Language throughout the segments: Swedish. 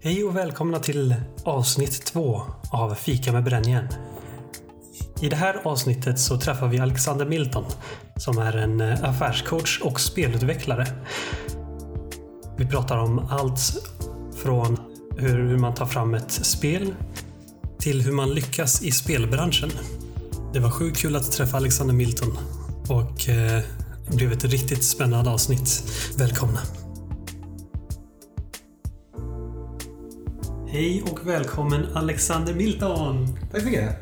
Hej och välkomna till avsnitt två av Fika med Brännjärn. I det här avsnittet så träffar vi Alexander Milton som är en eh, affärscoach och spelutvecklare. Vi pratar om allt från hur man tar fram ett spel till hur man lyckas i spelbranschen. Det var sjukt kul att träffa Alexander Milton och eh, det blev ett riktigt spännande avsnitt. Välkomna! Hej och välkommen Alexander Milton! Tack så mycket.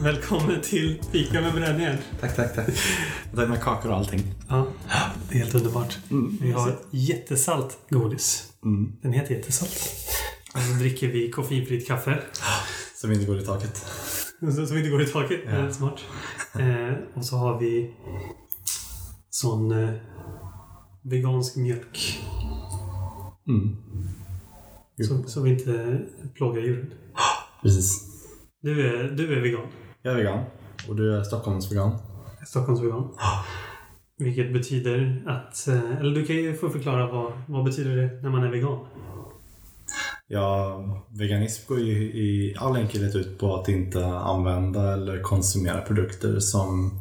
Välkommen till Fika med Brännjärn. Tack, tack, tack. Jag tar med kakor och allting. Ja, det är helt underbart. Mm. Vi har jättesalt godis. Mm. Den heter jättesalt. Och så dricker vi koffeinfritt kaffe. Som inte går i taket. Som inte går i taket. Ja. smart. Eh, och så har vi sån eh, vegansk mjölk. Mm. Så, så vi inte plågar djuren. Precis. Du är, du är vegan. Jag är vegan. Och du är Stockholmsvegan. Stockholmsvegan. Vilket betyder att... eh, Eller du kan ju få förklara vad, vad betyder det när man är vegan? Ja, veganism går ju i all enkelhet ut på att inte använda eller konsumera produkter som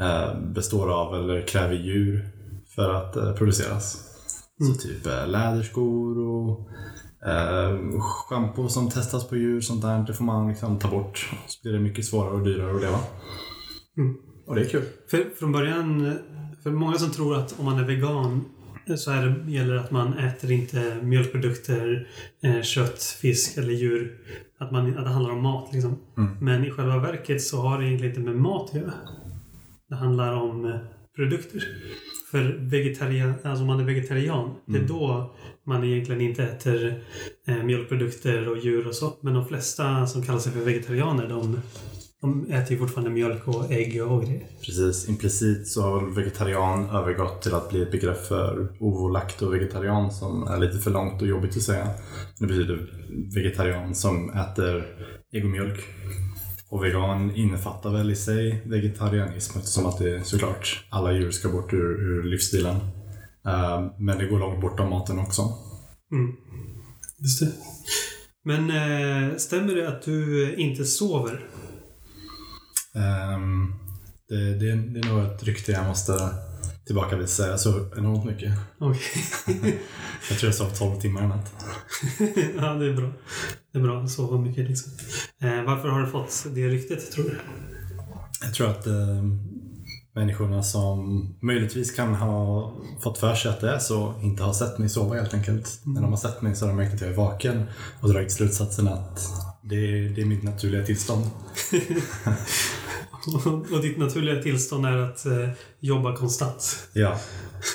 eh, består av eller kräver djur för att eh, produceras. Mm. Så typ läderskor och eh, schampo som testas på djur, sånt där, det får man liksom ta bort. Så blir det mycket svårare och dyrare att leva. Mm. Och det är kul. För från början, för många som tror att om man är vegan så är det, gäller det att man äter inte mjölkprodukter, eh, kött, fisk eller djur. Att, man, att det handlar om mat liksom. Mm. Men i själva verket så har det egentligen inte med mat att göra. Det handlar om eh, produkter. För vegetarian, alltså om man är vegetarian, det är Mm. då man egentligen inte äter eh, mjölkprodukter och djur och så. Men de flesta som kallar sig för vegetarianer, de, de äter ju fortfarande mjölk och ägg och grejer. Precis, implicit så har vegetarian övergått till att bli ett begrepp för ovo-lacto-vegetarian som är lite för långt och jobbigt att säga. Det betyder vegetarian som äter ägg och mjölk. Och vegan innefattar väl i sig vegetarianism eftersom att det såklart alla djur ska bort ur, ur livsstilen. Eh, Men det går långt bortom maten också. Mm. Just det. Men eh, stämmer det att du inte sover? Ehm, Det, det, det är nog ett rykte jag måste tillbakavisa. Jag sov enormt mycket. Okej. Jag tror jag sov 12 timmar i natt. ja, det är bra. Det är bra att sova mycket liksom. Eh, varför har du fått det ryktet, tror du? Jag tror att eh, människorna som möjligtvis kan ha fått för sig att det är så inte har sett mig sova helt enkelt. När de har sett mig så har de märkt att jag är vaken och dragit slutsatsen att det är, det är mitt naturliga tillstånd. och ditt naturliga tillstånd är att eh, jobba konstant. Ja.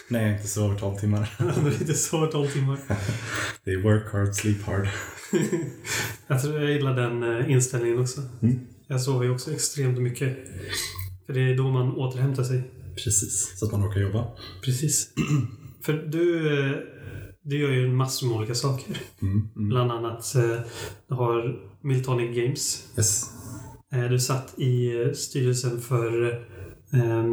Nej, jag inte sover 12 timmar. Du har inte sovit 12 timmar. Det är work hard, sleep hard. Jag tror jag gillar den eh, inställningen också. Mm. Jag sover ju också extremt mycket. För det är då man återhämtar sig. Precis, så att man orkar jobba. Precis. För du, eh, du gör ju massor med olika saker. Mm. Mm. Bland annat eh, du har Miltonic Games. Yes. Eh, Du satt i styrelsen för eh,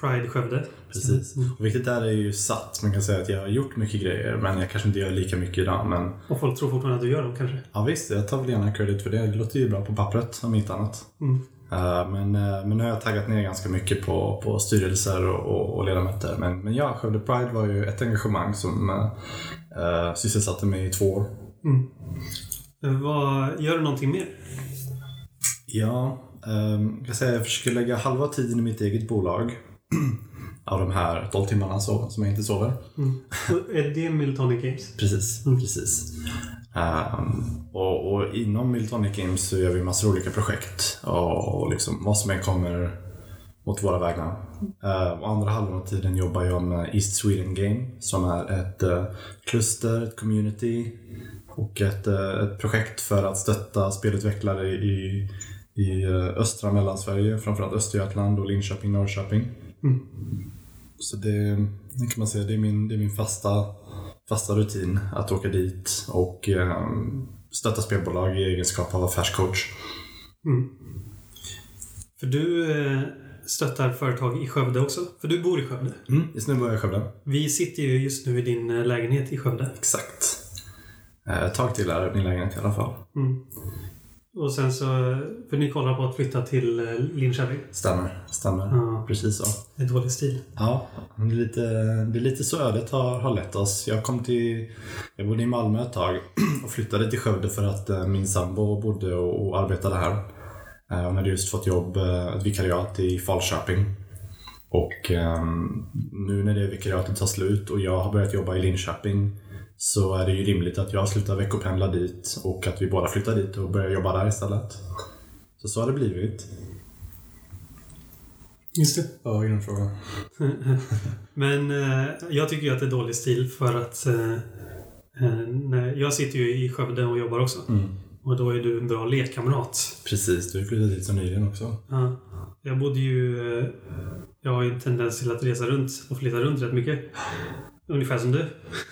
Pride Skövde. Precis. Mm. Och vilket där är ju satt. Man kan säga att jag har gjort mycket grejer men jag kanske inte gör lika mycket idag. Men Och folk tror fortfarande att du gör dem kanske. ja, visst, jag tar väl gärna credit för det. Det låter ju bra på pappret om inte annat. Mm. Eh, Men, eh, men nu har jag taggat ner ganska mycket på, på styrelser och, och, och ledamöter. Men, men ja, Skövde Pride var ju ett engagemang som uh, sysselsatte mig i två år. Mm. Vad, gör du någonting mer? Ja, um, jag, säga, jag försöker lägga halva tiden i mitt eget bolag. av de här 12 timmarna så, som jag inte sover. Mm. Är det Miltonic Games? Precis, Mm. precis. Ehm, och, och inom Miltonic Games så gör vi massor olika projekt och, och liksom vad som än kommer mot våra vägnar. Uh, andra halvan av tiden jobbar jag med East Sweden Game som är ett eh, kluster, ett community och ett, eh, ett projekt för att stötta spelutvecklare i, i eh, östra Mellansverige, framförallt Östergötland och Linköping, Norrköping. Mm. Så det, det kan man säga, det är min, det är min fasta, fasta rutin att åka dit och eh, stötta spelbolag i egenskap av affärscoach. Mm. För du eh, stöttar företag i Skövde också. För du bor i Skövde. Mm. Just nu bor jag i Skövde. Vi sitter ju just nu i din eh, lägenhet i Skövde. Exakt. Ett tag till är min lägenhet i alla fall. Mm. Och sen så, för ni kollar på att flytta till eh, Linköping. Stämmer, stämmer. Ja, Precis så. det är dålig stil. Ja, det är lite, det är lite så ödet har, har lett oss. Jag kom till, jag bodde i Malmö ett tag och flyttade till Skövde för att eh, min sambo bodde och, och arbetade här. Eh, Hon hade just fått jobb, ett vikariat i Falköping. Och ehm, nu när det vikariatet tar slut och jag har börjat jobba i Linköping så är det ju rimligt att jag slutar veckopendla dit och att vi båda flyttar dit och börjar jobba där istället. Så så har det blivit. Just det. Ja, grundfråga. Men eh, jag tycker ju att det är dålig stil för att eh, eh, när, jag sitter ju i Skövde och jobbar också. Mm. Och då är du en bra lekkamrat. Precis, du har flyttat dit så nyligen också. Ja. Jag bodde ju... eh, Jag har ju en tendens till att resa runt och flytta runt rätt mycket. Ungefär som du.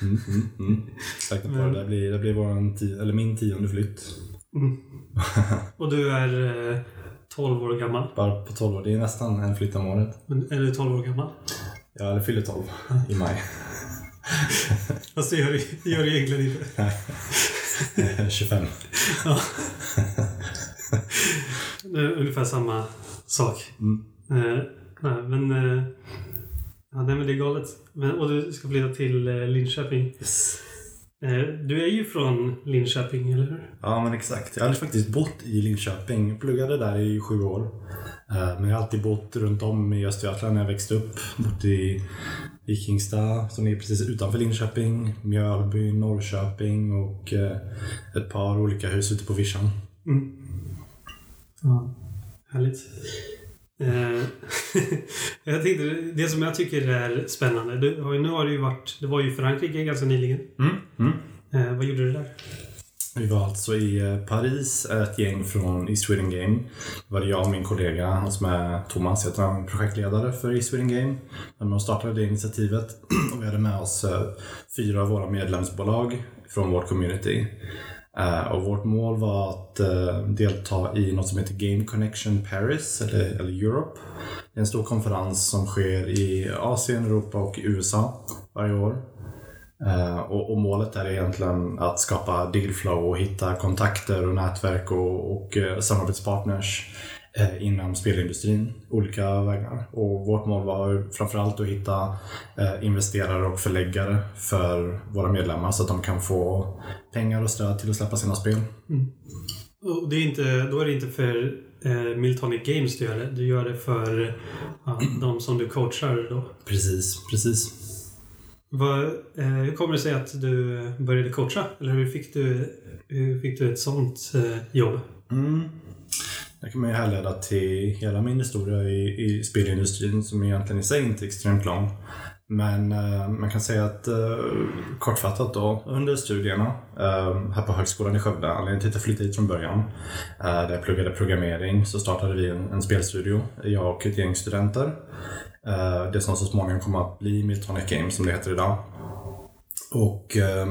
Mm, mm, mm. På Men- det. Det blir, det blir våran ti- eller min tionde flytt. Mm. Och du är eh, 12 år gammal. Bara på 12 år. Det är nästan en flytt om året. Men Är du 12 år gammal? Ja, eller fyller 12 i maj. Fast det gör det gör du egentligen inte. Eh, 25. Ja. Det är ungefär samma sak. Mm. Eh, nej, men... Eh, ja, nej, men det är galet. Men, och du ska flytta till eh, Linköping. Yes. Eh, du är ju från Linköping, eller hur? Ja, men exakt. Jag hade faktiskt bott i Linköping. Jag pluggade där i sju år. Eh, Men jag har alltid bott runt om i Östergötland när jag växte upp. Bott i Vikingstad, som är precis utanför Linköping, Mjölby, Norrköping och eh, ett par olika hus ute på vischan. Mm. Ja, härligt. Eh, jag tänkte, det som jag tycker är spännande. Du, har ju- nu har du ju varit... Du var ju Frankrike ganska nyligen. Mm. Mm. Eh, vad gjorde du där? Vi var alltså i eh, Paris, ett gäng från East Sweden Game. Det var det jag och min kollega, han som är Thomas, heter han, projektledare för East Sweden Game. När de startade det initiativet. Och vi hade med oss fyra av våra medlemsbolag från vårt community. Eh, och vårt mål var att eh, delta i något som heter Game Connection Paris, eller, eller Europe. Det är en stor konferens som sker i Asien, Europa och USA varje år. Eh, och, och målet är egentligen att skapa dealflow och hitta kontakter och nätverk och, och samarbetspartners inom spelindustrin. Olika vägar. Och vårt mål var framförallt att hitta eh, investerare och förläggare för våra medlemmar så att de kan få pengar och stöd till att släppa sina spel. Och det är inte, då är det inte för eh, Miltonic Games du gör det. Du gör det för ja, de som du coachar då. Precis, precis. Vad, eh, hur kommer det sig att du började coacha? Eller hur fick du, hur fick du ett sånt eh, jobb? Mm. Det kan man ju härleda till hela min historia i, i spelindustrin som egentligen i sig inte är extremt lång. Men eh, man kan säga att eh, kortfattat då, under studierna eh, här på Högskolan i Skövde, anledningen till att jag flyttade hit från början, eh, där jag pluggade programmering, så startade vi en, en spelstudio, jag och ett gäng studenter. Eh, det som så småningom kom att bli Miltonic Games som det heter idag. Och Eh,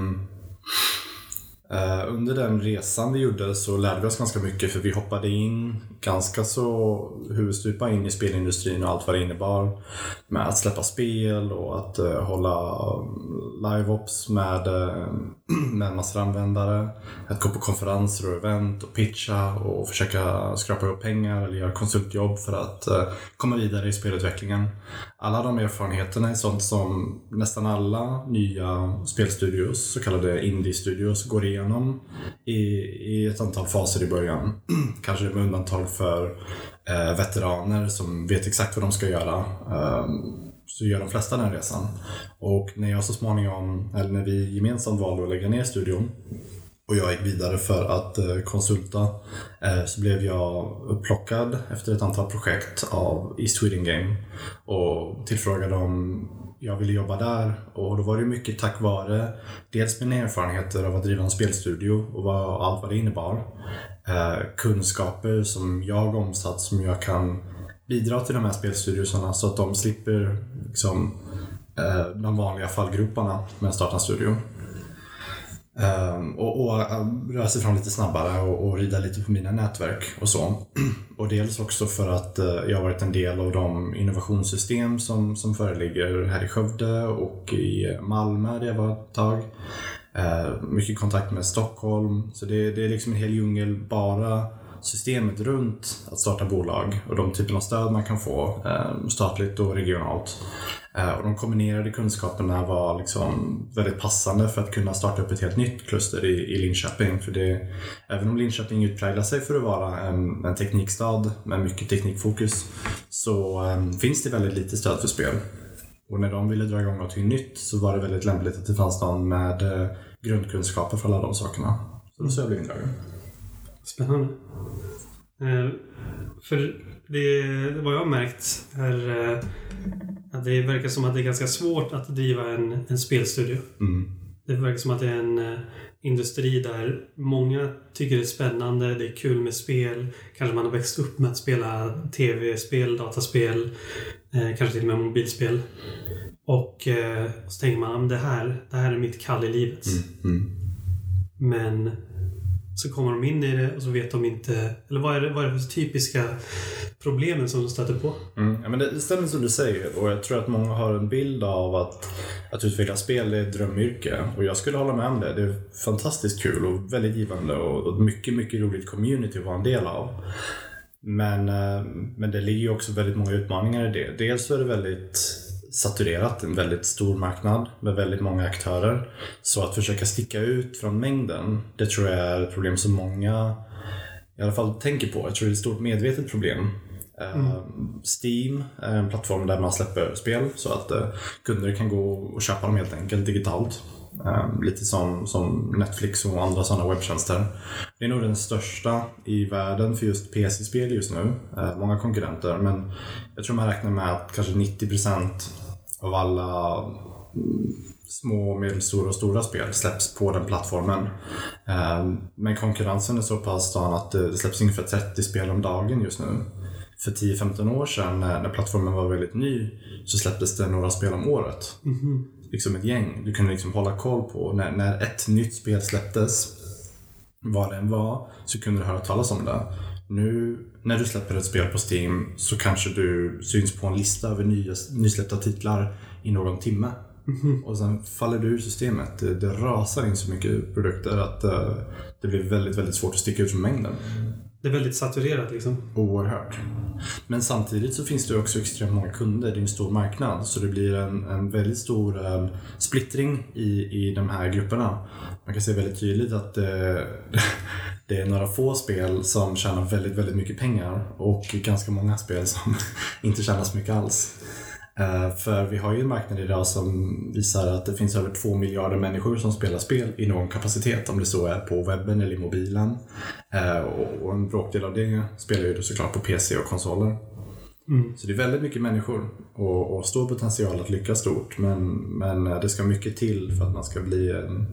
Eh, under den resan vi gjorde så lärde vi oss ganska mycket för vi hoppade in ganska så huvudstupa in i spelindustrin och allt vad det innebar. Med att släppa spel och att eh, hålla mm, live-ops med, eh, med massor av användare. Att gå på konferenser och event och pitcha och försöka skrapa ihop pengar eller göra konsultjobb för att komma vidare i spelutvecklingen. Alla de erfarenheterna är sånt som nästan alla nya spelstudios, så kallade indie-studios, går igenom i, i ett antal faser i början. Kanske med undantag för eh, veteraner som vet exakt vad de ska göra. Eh, så gör de flesta den resan. Och när jag så småningom, eller när vi gemensamt valde att lägga ner studion och jag gick vidare för att eh, konsulta eh, så blev jag upplockad efter ett antal projekt av East Sweden Game och tillfrågade om jag ville jobba där och då var det mycket tack vare dels mina erfarenheter av att driva en spelstudio och vad, allt vad det innebar. Eh, kunskaper som jag omsatt som jag kan bidra till de här spelstudiosarna så att de slipper liksom, de vanliga fallgroparna med att starta en studio. Ehm, och, och eh, röra sig fram lite snabbare och, och rida lite på mina nätverk och så. Och dels också för att eh, jag har varit en del av de innovationssystem som, som föreligger här i Skövde och i Malmö där jag var ett tag. Ehm, mycket kontakt med Stockholm. Så det, det är liksom en hel djungel bara systemet runt att starta bolag och de typerna av stöd man kan få, ehm, statligt och regionalt. Eh, och de kombinerade kunskaperna var liksom väldigt passande för att kunna starta upp ett helt nytt kluster i, i Linköping. För det, även om Linköping utpräglar sig för att vara en, en teknikstad med mycket teknikfokus så um, finns det väldigt lite stöd för spel. Och när de ville dra igång något nytt så var det väldigt lämpligt att det fanns någon med eh, grundkunskaper för alla de sakerna. Så då så jag blev indragen. Spännande. Eh, för det, vad jag har märkt är eh, att det verkar som att det är ganska svårt att driva en, en spelstudio. Mm. Det verkar som att det är en eh, industri där många tycker det är spännande, det är kul med spel. Kanske man har växt upp med att spela tv-spel, dataspel, kanske till och med mobilspel. Och så tänker man det här, det här är mitt kall i livet. Mm. Mm. Men så kommer de in i det och så vet de inte... Eller vad är det, vad är det för typiska problemen som de stöter på? Mm. Ja, men det stämmer som du säger och jag tror att många har en bild av att, att utveckla spel är ett drömyrke. Och jag skulle hålla med om det. Det är fantastiskt kul och väldigt givande och, och mycket, mycket roligt community att vara en del av. Men, eh, men det ligger ju också väldigt många utmaningar i det. Dels så är det väldigt saturerat, en väldigt stor marknad med väldigt många aktörer. Så att försöka sticka ut från mängden, det tror jag är ett problem som många i alla fall tänker på. Jag tror det är ett stort medvetet problem. Mm. Steam är en plattform där man släpper spel så att eh, kunder kan gå och köpa dem helt enkelt digitalt. Eh, lite som, som Netflix och andra sådana webbtjänster. Det är nog den största i världen för just PC-spel just nu. Många konkurrenter men jag tror man räknar med att kanske 90% av alla mm, små, medelstora och stora spel släpps på den plattformen. Ehm, men konkurrensen är så pass stan att det släpps ungefär 30 spel om dagen just nu. För 10-15 år sedan när plattformen var väldigt ny så släpptes det några spel om året. Mm. Liksom ett gäng. Du kunde liksom hålla koll på när, när ett nytt spel släpptes, vad det än var, så kunde du höra talas om det. Nu när du släpper ett spel på Steam så kanske du syns på en lista över nya, nysläppta titlar i någon timme. Mm. Och sen faller du ur systemet. Det, det rasar in så mycket produkter att uh, det blir väldigt, väldigt svårt att sticka ut från mängden. Det är väldigt saturerat liksom. Oerhört. Men samtidigt så finns det också extremt många kunder. Det är en stor marknad. Så det blir en, en väldigt stor um, splittring i, i de här grupperna. Man kan se väldigt tydligt att uh, det är några få spel som tjänar väldigt, väldigt mycket pengar och ganska många spel som inte tjänar så mycket alls. Uh, för vi har ju en marknad idag som visar att det finns över två miljarder människor som spelar spel i någon kapacitet, om det så är på webben eller i mobilen. Uh, och en bråkdel av det spelar ju såklart på PC och konsoler. Mm. Så det är väldigt mycket människor och, och stor potential att lyckas stort. Men, men det ska mycket till för att man ska bli en,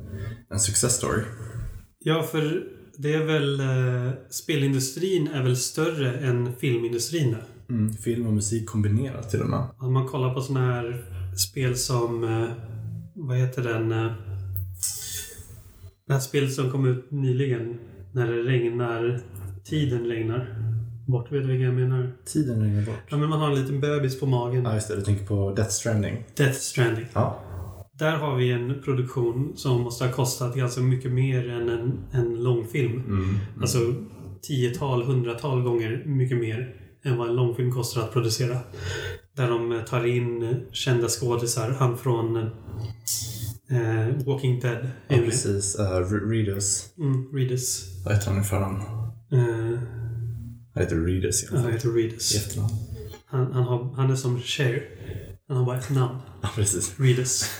en success story. Ja, för det är väl... Eh, spelindustrin är väl större än filmindustrin nu? Mm, film och musik kombinerat till och med. Om man kollar på sådana här spel som... Eh, vad heter den? Eh, det här spelet som kom ut nyligen. När det regnar. Tiden regnar. Bort, vet du vilken jag menar? Tiden regnar bort. Ja, men man har en liten bebis på magen. Ja, just det. Du tänker på Death Stranding. Death Stranding. Ja. Där har vi en produktion som måste ha kostat ganska mycket mer än en, en långfilm. Mm. Mm. Alltså tiotal, hundratal gånger mycket mer än vad en långfilm kostar att producera. Där de tar in kända skådisar. Han från eh, Walking Dead. Ja, precis. Uh, Readers. Mm, Readers. Vad heter han i förnamn? Eh, Han heter Readers i han heter Readers. I efternamn. Han, han, har, han är som Cher. Han har bara ett namn. Ja, precis. Readers.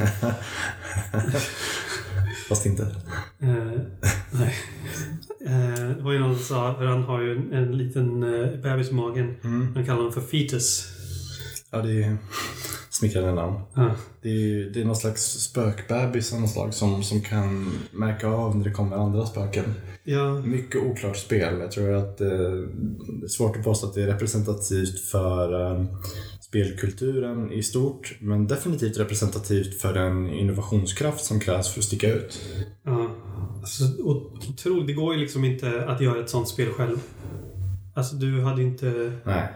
Fast inte. Eh, nej. Eh, det var ju någon som sa, för han har ju en, en liten eh, bebis i magen. Mm. Man kallar honom för fetus. Ja, det är smickrande namn. Ja. Det är, det är någon slags spökbebis av något slag som, som kan märka av när det kommer andra spöken. ja. Mycket oklart spel. Jag tror att eh, det är svårt att påstå att det är representativt för eh, spelkulturen i stort, men definitivt representativt för den innovationskraft som krävs för att sticka ut. Ja. Alltså, och, tro, det går ju liksom inte att göra ett sånt spel själv. Alltså du hade inte... Nej.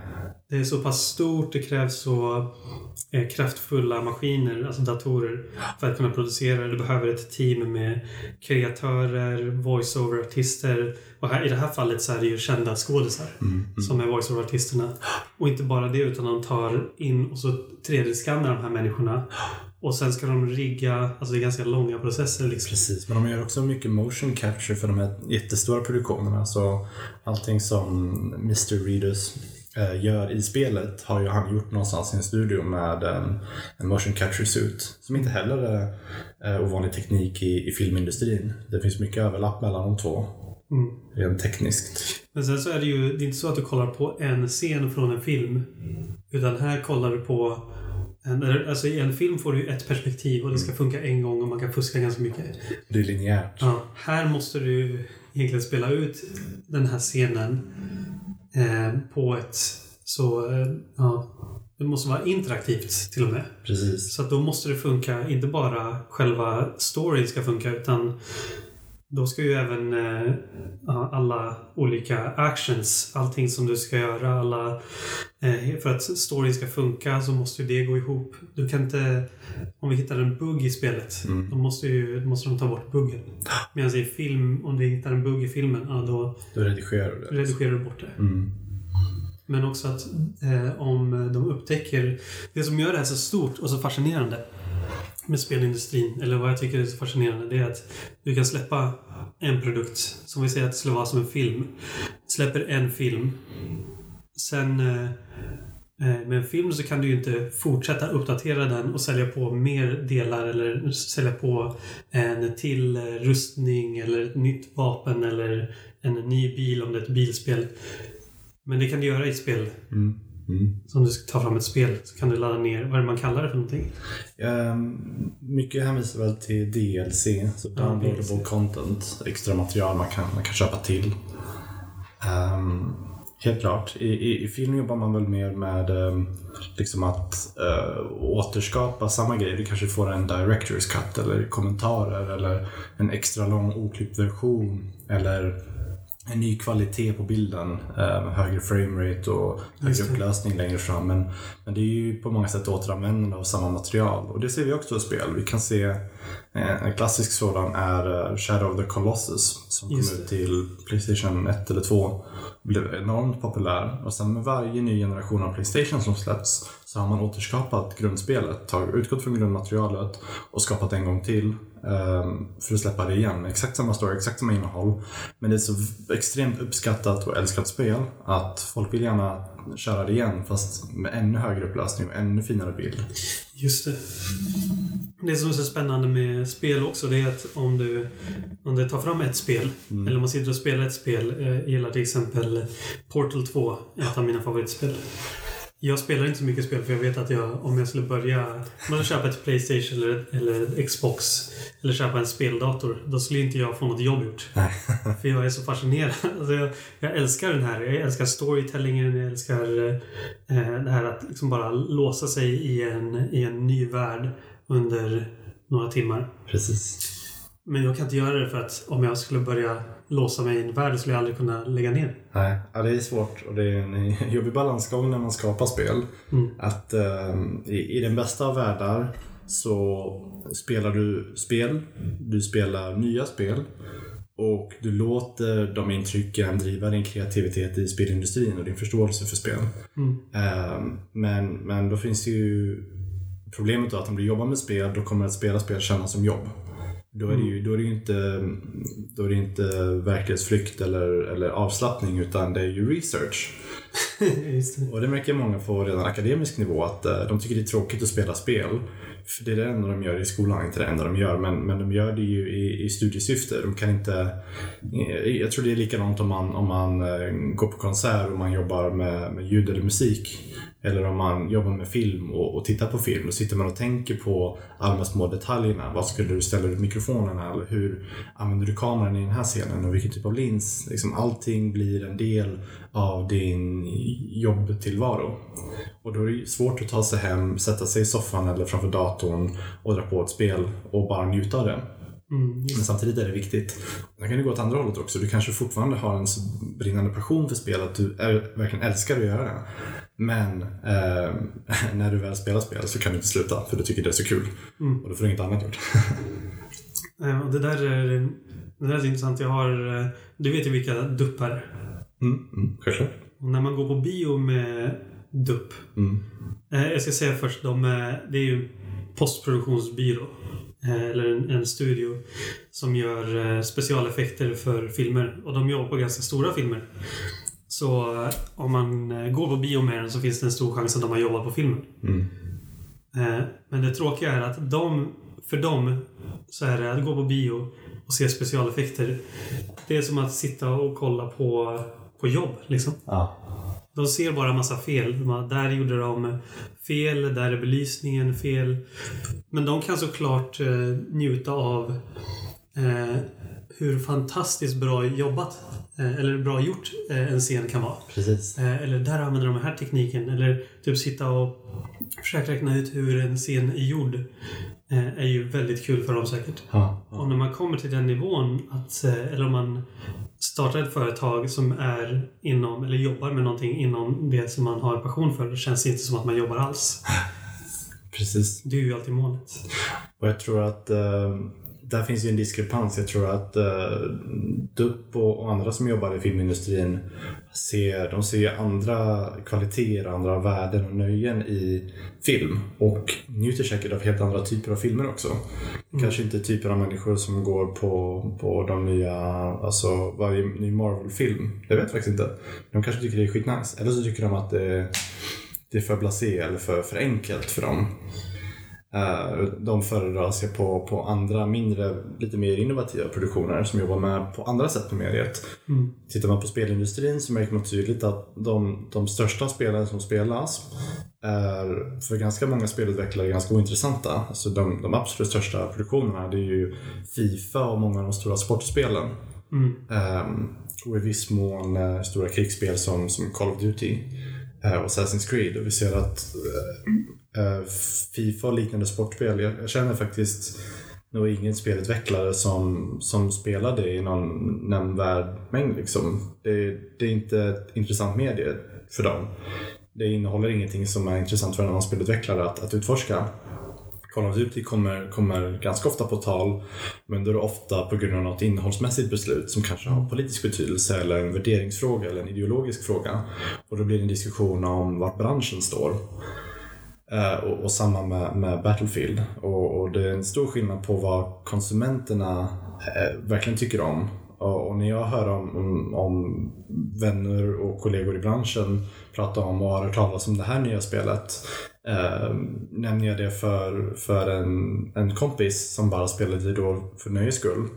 Det är så pass stort, det krävs så eh, kraftfulla maskiner, alltså datorer, för att kunna producera. Du behöver ett team med kreatörer, voice-over-artister. Och här, i det här fallet så är det ju kända skådisar som är voice-over-artisterna. Och inte bara det, utan de tar in och så 3D-skannar de här människorna. Och sen ska de rigga, alltså det är ganska långa processer liksom. Precis, men de gör också mycket motion capture för de här jättestora produktionerna. Så allting som Mr. Readers gör i spelet har ju han gjort någonstans i en studio med en, en motion capture suit. Som inte heller är eh, ovanlig teknik i, i filmindustrin. Det finns mycket överlapp mellan de två. Mm. Rent tekniskt. Men sen så är det ju, det är inte så att du kollar på en scen från en film. Utan här kollar du på en, alltså i en film får du ju ett perspektiv och det ska funka en gång och man kan fuska ganska mycket. Det är linjärt. Ja, här måste du egentligen spela ut den här scenen eh, på ett så, eh, ja, det måste vara interaktivt till och med. Precis. Så att då måste det funka, inte bara själva storyn ska funka utan då ska ju även eh, alla olika actions, allting som du ska göra, alla... Eh, för att storyn ska funka så måste ju det gå ihop. Du kan inte... Om vi hittar en bugg i spelet, Mm. då måste, ju, då måste de ta bort buggen. Medan i film, om du hittar en bugg i filmen, ja, då Då redigerar du det. redigerar du bort det. Mm. Men också att eh, om de upptäcker... Det som gör det här så stort och så fascinerande med spelindustrin, eller vad jag tycker är så fascinerande, det är att du kan släppa en produkt, som vi säger att det skulle vara som en film. Släpper en film. Sen eh, eh med en film så kan du ju inte fortsätta uppdatera den och sälja på mer delar eller sälja på eh, en till eh, rustning eller ett nytt vapen eller en ny bil om det är ett bilspel. Men det kan du göra i ett spel. Mm. Mm. Så om du ska ta fram ett spel så kan du ladda ner, vad är det man kallar det för någonting? Ehm, mycket hänvisar väl till DLC, så downloadable DLC. content, extra material man kan, man kan köpa till. Ehm, helt klart. I, i, I film jobbar man väl mer med ehm, liksom att eh, återskapa samma grej. Du kanske får en director's cut eller kommentarer eller en extra lång oklippt version eller en ny kvalitet på bilden, eh, högre framerate och högre upplösning längre fram. Men, men det är ju på många sätt återanvändande av samma material och det ser vi också i spel. Vi kan se eh, en klassisk sådan är eh, Shadow of the Colossus som Just kom det. ut till Playstation 1 eller 2. Blev enormt populär och sen med varje ny generation av Playstation som släpps så har man återskapat grundspelet, tagit, utgått från grundmaterialet och skapat en gång till ehm, för att släppa det igen. Exakt samma story, exakt samma innehåll. Men det är så extremt uppskattat och älskat spel att folk vill gärna köra det igen fast med ännu högre upplösning och ännu finare bild. Just det. Det som är så spännande med spel också, det är att om du, om du tar fram ett spel, eller om man sitter och spelar ett spel, eh, jag gillar till exempel Portal 2, ett av mina favoritspel. Jag spelar inte så mycket spel för jag vet att jag, om jag skulle börja jag köpa ett Playstation eller, eller Xbox eller köpa en speldator, då skulle inte jag få något jobb gjort. För jag är så fascinerad. Alltså jag, jag älskar den här. Jag älskar storytellingen. Jag älskar eh, det här att liksom bara låsa sig i en, i en ny värld under några timmar. Precis. Men jag kan inte göra det för att om jag skulle börja låsa mig i en värld skulle jag aldrig kunna lägga ner. Nej, ja, det är svårt och det är en jobbig balansgång när man skapar spel. Mm. Att ehm, i, i den bästa av världar så spelar du spel, du spelar nya spel och du låter de intrycken driva din kreativitet i spelindustrin och din förståelse för spel. Mm. Ehm, men, men då finns det ju problemet då att om du jobbar med spel då kommer att spela spel kännas som jobb. Då är det ju, då är det inte, då är det inte verklighetsflykt eller, eller avslappning utan det är ju research. Det. Och det märker många på redan akademisk nivå att eh, de tycker det är tråkigt att spela spel. För det är det enda de gör i skolan, inte det enda de gör, men, men de gör det ju i, i studiesyfte. De kan inte... eh, Jag tror det är likadant om man, om man eh, går på konsert och man jobbar med, med ljud eller musik. Eller om man jobbar med film och, och tittar på film. Då sitter man och tänker på alla de små detaljerna. Vad skulle du ställa ut mikrofonerna? Eller hur använder du kameran i den här scenen? Och vilken typ av lins? Liksom allting blir en del av din jobbtillvaro. Och då är det svårt att ta sig hem, sätta sig i soffan eller framför datorn och dra på ett spel och bara njuta av det. Mm, Men samtidigt är det viktigt. Sen kan det gå åt andra hållet också. Du kanske fortfarande har en så brinnande passion för spel att du är, verkligen älskar att göra det. Men eh, när du väl spelar spel så kan du inte sluta för du tycker det är så kul. Mm. Och då får du inget annat gjort. Eh, och det där är, det där är intressant. Jag har... eh, Du vet ju vilka dupp är. Mm, mm, självklart. Och när man går på bio med dupp. Mm. Eh, jag ska säga först, de det är ju postproduktionsbyrå. Eh, eller en, en studio som gör eh, specialeffekter för filmer. Och de jobbar på ganska stora filmer. Så eh, om man går på bio med den så finns det en stor chans att de har jobbat på filmen. Mm. Men det tråkiga är att de, för dem så är det att gå på bio och se specialeffekter. Det är som att sitta och kolla på, på jobb. Liksom. Ja. De ser bara massa fel. Bara, där gjorde de fel, där är belysningen fel. Men de kan såklart eh, njuta av eh, hur fantastiskt bra jobbat eh, eller bra gjort en scen kan vara. Precis. Eller där använder de den här tekniken. Eller typ sitta och försöka räkna ut hur en scen är gjord. Är ju väldigt kul för dem säkert. Ja. Och när man kommer till den nivån, att, eller om man startar ett företag som är inom, eller jobbar med någonting inom det som man har passion för, det känns inte som att man jobbar alls. Precis. Det är ju alltid målet. Och jag tror att eh, där finns ju en diskrepans. Jag tror att eh, DUP och, och andra som jobbar i filmindustrin ser, de ser ju andra kvaliteter, andra värden och nöjen i film. Och njuter säkert av helt andra typer av filmer också. Kanske inte typer av människor som går på, på de nya, alltså varje ny Marvel-film. Jag vet faktiskt inte. De kanske tycker det är skitnice. Eller så tycker de att det, det är för blasé eller för, för enkelt för dem. Eh, De föredrar se på, på andra mindre, lite mer innovativa produktioner som jobbar med på andra sätt med mediet. Mm. Tittar man på spelindustrin så märker man tydligt att de, de största spelen som spelas är för ganska många spelutvecklare ganska ointressanta. Alltså de, de absolut största produktionerna det är ju Fifa och många av de stora sportspelen. Mm. Ehm, och i viss mån eh, stora krigsspel som, som Call of Duty eh, och Assassin's Creed. Och vi ser att eh, Eh, Fifa och liknande sportspel, jag, jag känner faktiskt nog ingen spelutvecklare som, som spelar det i någon nämnvärd mängd. Liksom. Det, det är inte ett intressant medie för dem. Det innehåller ingenting som är intressant för en annan spelutvecklare att, att utforska. Call of Duty kommer, kommer ganska ofta på tal, men då är det ofta på grund av något innehållsmässigt beslut som kanske har politisk betydelse eller en värderingsfråga eller en ideologisk fråga. Och då blir det en diskussion om vart branschen står. Eh, och, och samma med, med Battlefield. Och, och det är en stor skillnad på vad konsumenterna eh, verkligen tycker om. Och, och när jag hör om, om, om vänner och kollegor i branschen prata om och har hört talas om det här nya spelet eh, nämner jag det för, för en, en kompis som bara spelade då för nöjes skull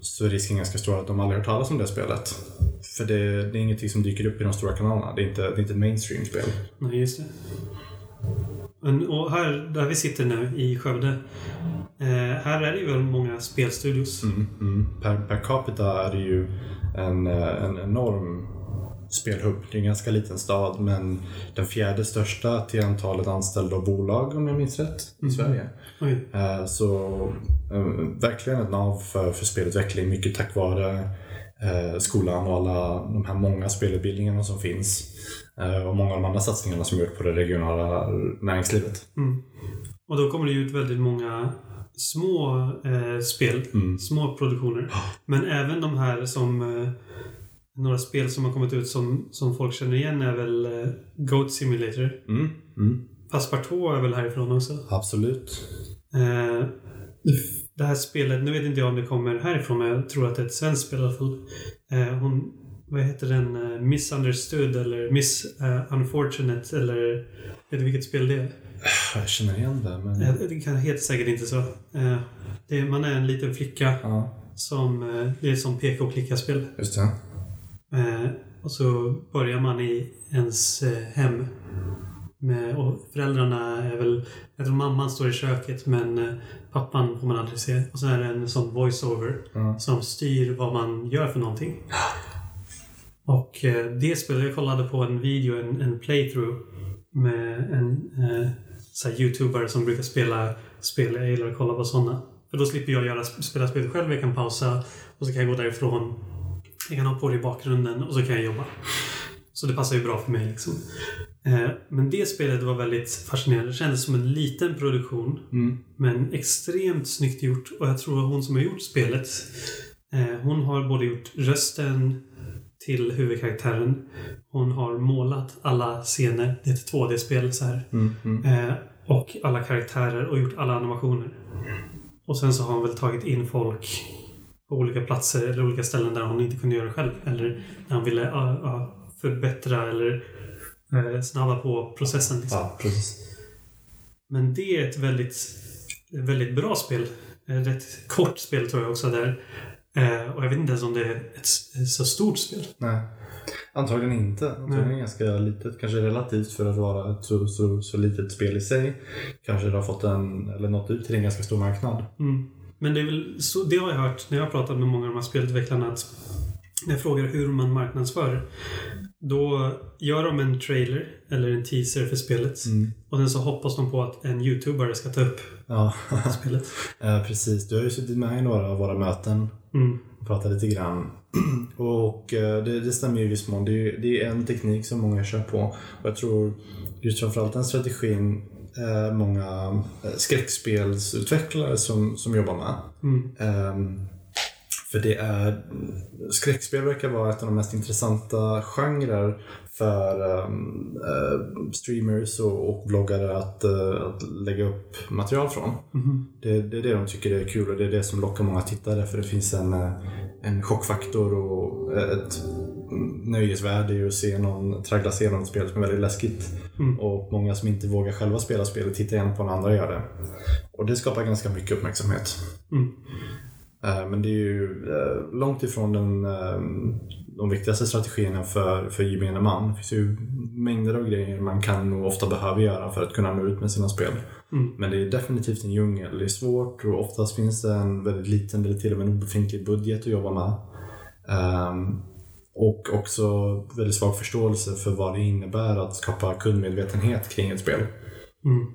så är risken ganska stor att de aldrig hört talas om det spelet. För det, det är ingenting som dyker upp i de stora kanalerna. Det är inte, det är inte ett mainstream-spel. Nej, just det. Och här, där vi sitter nu i Skövde. Eh, här är det ju väl många spelstudios. Mm, mm. Per, per capita är det ju en, eh, en enorm spelhubb. Det är en ganska liten stad men den fjärde största till antalet anställda och bolag om jag minns rätt i Sverige. Oj. Eh, Så eh, verkligen ett nav för, för spelutveckling. Mycket tack vare eh, skolan och alla de här många spelutbildningarna som finns. Eh, Och många av de andra satsningarna som gjorts på det regionala näringslivet. Mm. Och då kommer det ju ut väldigt många små eh, spel. Mm. Små produktioner. Men även de här som... Eh, några spel som har kommit ut som, som folk känner igen är väl eh, Goat Simulator. Mm. Mm. Passepartout är väl härifrån också. Absolut. Eh, det här spelet, nu vet inte jag om det kommer härifrån, men jag tror att det är ett svenskt spel i alla fall. Eh, hon, vad heter den? Eh, Misunderstood eller Miss eh, Unfortunate eller... Vet du vilket spel det är? Jag känner igen det men... Eh, Det kan heter säkert inte så. Eh, det, man är en liten flicka Ja, som... Eh, det är som peka och klicka-spel. just det. Och så börjar man i ens hem. Med, och föräldrarna är väl... Jag tror mamman står i köket men pappan får man aldrig se. Och så är det en sån voice-over Ja. som styr vad man gör för någonting. Och eh, det spelet, jag kollade på en video, en, en playthrough med en eh, så youtuber som brukar spela spel. Jag gillar att kolla på sådana. För då slipper jag göra, spela spelet själv. Jag kan pausa och så kan jag gå därifrån. Jag kan ha på det i bakgrunden och så kan jag jobba. Så det passar ju bra för mig. Liksom. Eh, men det spelet var väldigt fascinerande. Det kändes som en liten produktion. Mm. Men extremt snyggt gjort. Och jag tror att hon som har gjort spelet eh, Hon har både gjort rösten till huvudkaraktären. Hon har målat alla scener. Det är ett 2D-spel så här. Mm. Mm. Eh, och alla karaktärer och gjort alla animationer. Och sen så har hon väl tagit in folk på olika platser eller olika ställen där hon inte kunde göra det själv. Eller när hon ville uh, uh, förbättra eller uh, snabba på processen. Liksom. Ja, precis. Men det är ett väldigt, väldigt bra spel. Rätt kort spel tror jag också där. Eh, och jag vet inte ens om det är ett, så stort spel. Nej. Antagligen inte. Antagligen Nej. ganska litet. Kanske relativt för att vara ett så, så, så litet spel i sig. Kanske det har fått en, eller nått ut till en ganska stor marknad. Mm. Men det är väl så, det har jag hört när jag har pratat med många av de här spelutvecklarna att jag frågar hur man marknadsför då gör de en trailer eller en teaser för spelet Mm. och sen så hoppas de på att en YouTuber ska ta upp Ja, spelet. eh, precis. Du har ju suttit med i några av våra möten Mm. och pratat lite grann. Och eh, det, det stämmer ju i viss mån. Det är, det är en teknik som många kör på. Och jag tror just framförallt den strategin eh, många eh, skräckspelsutvecklare som, som jobbar med. Mm. Ehm, för det är... Skräckspel verkar vara ett av de mest intressanta genrer för ehm, eh, streamers och, och vloggare att, eh, att lägga upp material från. Mhm. Det, det är det de tycker är kul och det är det som lockar många tittare för det finns en, eh, en chockfaktor och ett nöjesvärde i att se någon traggla sig igenom ett spel som är väldigt läskigt. Mm. Och många som inte vågar själva spela spelet tittar gärna på när andra gör det. Och det skapar ganska mycket uppmärksamhet. Mm. Eh, Men det är ju eh, långt ifrån den, eh, de viktigaste strategierna för, för gemene man. Det finns ju mängder av grejer man kan och ofta behöver göra för att kunna nå ut med sina spel. Mm. Men det är definitivt en djungel. Det är svårt och oftast finns det en väldigt liten eller till och med en obefintlig budget att jobba med. Ehm, och också väldigt svag förståelse för vad det innebär att skapa kundmedvetenhet kring ett spel. Mm.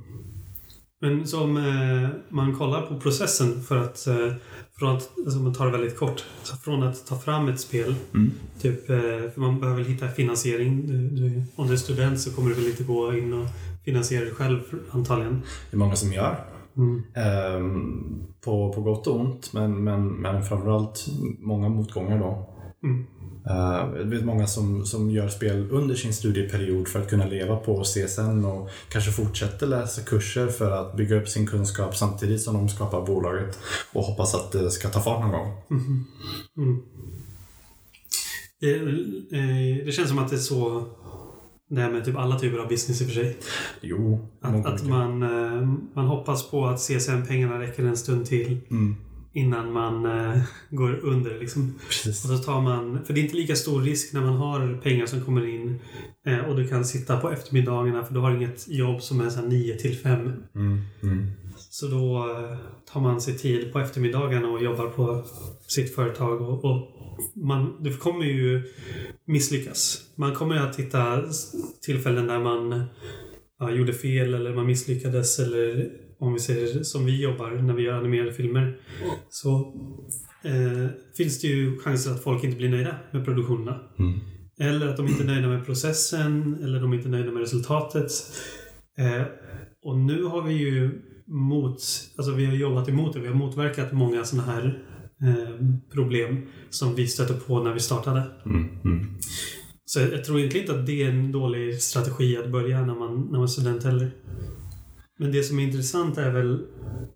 Men som eh, man kollar på processen för att, eh, från att alltså man tar det väldigt kort, från att ta fram ett spel, Mm. typ, eh, för man behöver hitta finansiering. Du, du, om du är student så kommer du väl inte gå in och finansiera dig själv antagligen. Det är många som gör. Mm. Ehm, på, på gott och ont, men, men, men framförallt många motgångar då. Mm. Eh, jag vet många som, som gör spel under sin studieperiod för att kunna leva på CSN och kanske fortsätter läsa kurser för att bygga upp sin kunskap samtidigt som de skapar bolaget och hoppas att det ska ta fart någon gång. Mhm. Mm. Det, eh, det känns som att det är så det här med typ alla typer av business i och för sig. Jo, Att, att man, eh, man hoppas på att CSN-pengarna räcker en stund till Mm, innan man eh, går under. Liksom. precis. Och så tar man, för det är inte lika stor risk när man har pengar som kommer in eh, och du kan sitta på eftermiddagarna för du har inget jobb som är så här 9 till 5. Mm, mm. Så då eh, tar man sig tid på eftermiddagarna och jobbar på sitt företag. Och, och man, det kommer ju misslyckas. Man kommer att hitta tillfällen där man ja, gjorde fel eller man misslyckades. Eller om vi säger som vi jobbar när vi gör animerade filmer. Så eh, finns det ju chanser att folk inte blir nöjda med produktionerna. Mm. Eller att de inte är nöjda med processen eller de är inte nöjda med resultatet. Eh, och nu har vi ju mot, alltså vi har jobbat emot det. Vi har motverkat många sådana här eh, problem som vi stötte på när vi startade. Mm, mm. Så jag, jag tror egentligen inte att det är en dålig strategi att börja när man, när man är student heller. Men det som är intressant är väl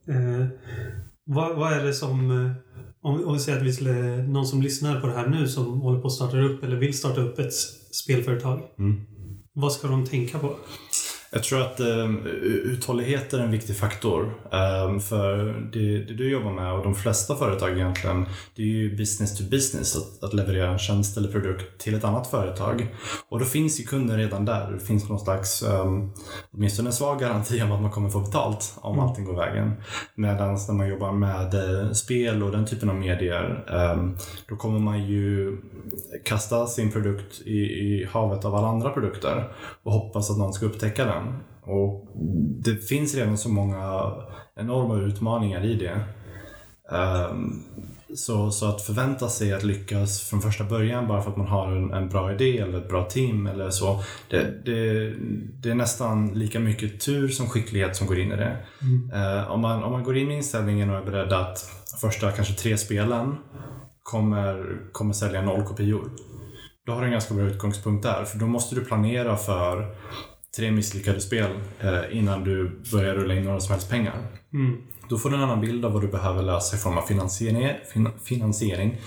eh, vad, vad är det som eh, om, vi- om vi säger att vi skulle, någon som lyssnar på det här nu som håller på att starta upp eller vill starta upp ett spelföretag. Mm. Vad ska de tänka på? Jag tror att um, uthållighet är en viktig faktor. Um, för det, det du jobbar med och de flesta företag egentligen, det är ju business to business. Att, att leverera en tjänst eller produkt till ett annat företag. Och då finns ju kunden redan där. Det finns någon slags, um, åtminstone en svag garanti om att man kommer få betalt om Mm. allting går vägen. Medan när man jobbar med eh, spel och den typen av medier, um, då kommer man ju kasta sin produkt i, i havet av alla andra produkter och hoppas att någon ska upptäcka den. Och det finns redan så många enorma utmaningar i det. Um, så, så att förvänta sig att lyckas från första början bara för att man har en, en bra idé eller ett bra team eller så. Det, det, det, är nästan lika mycket tur som skicklighet som går in i det. Mm. Uh, om, man, om man går in med inställningen och är beredd att första kanske tre spelen kommer, kommer sälja noll kopior. Då har du en ganska bra utgångspunkt där. För då måste du planera för tre misslyckade spel eh, innan du börjar rulla in några som helst pengar. Mm. Då får du en annan bild av vad du behöver lösa i form av finansiering, finansiering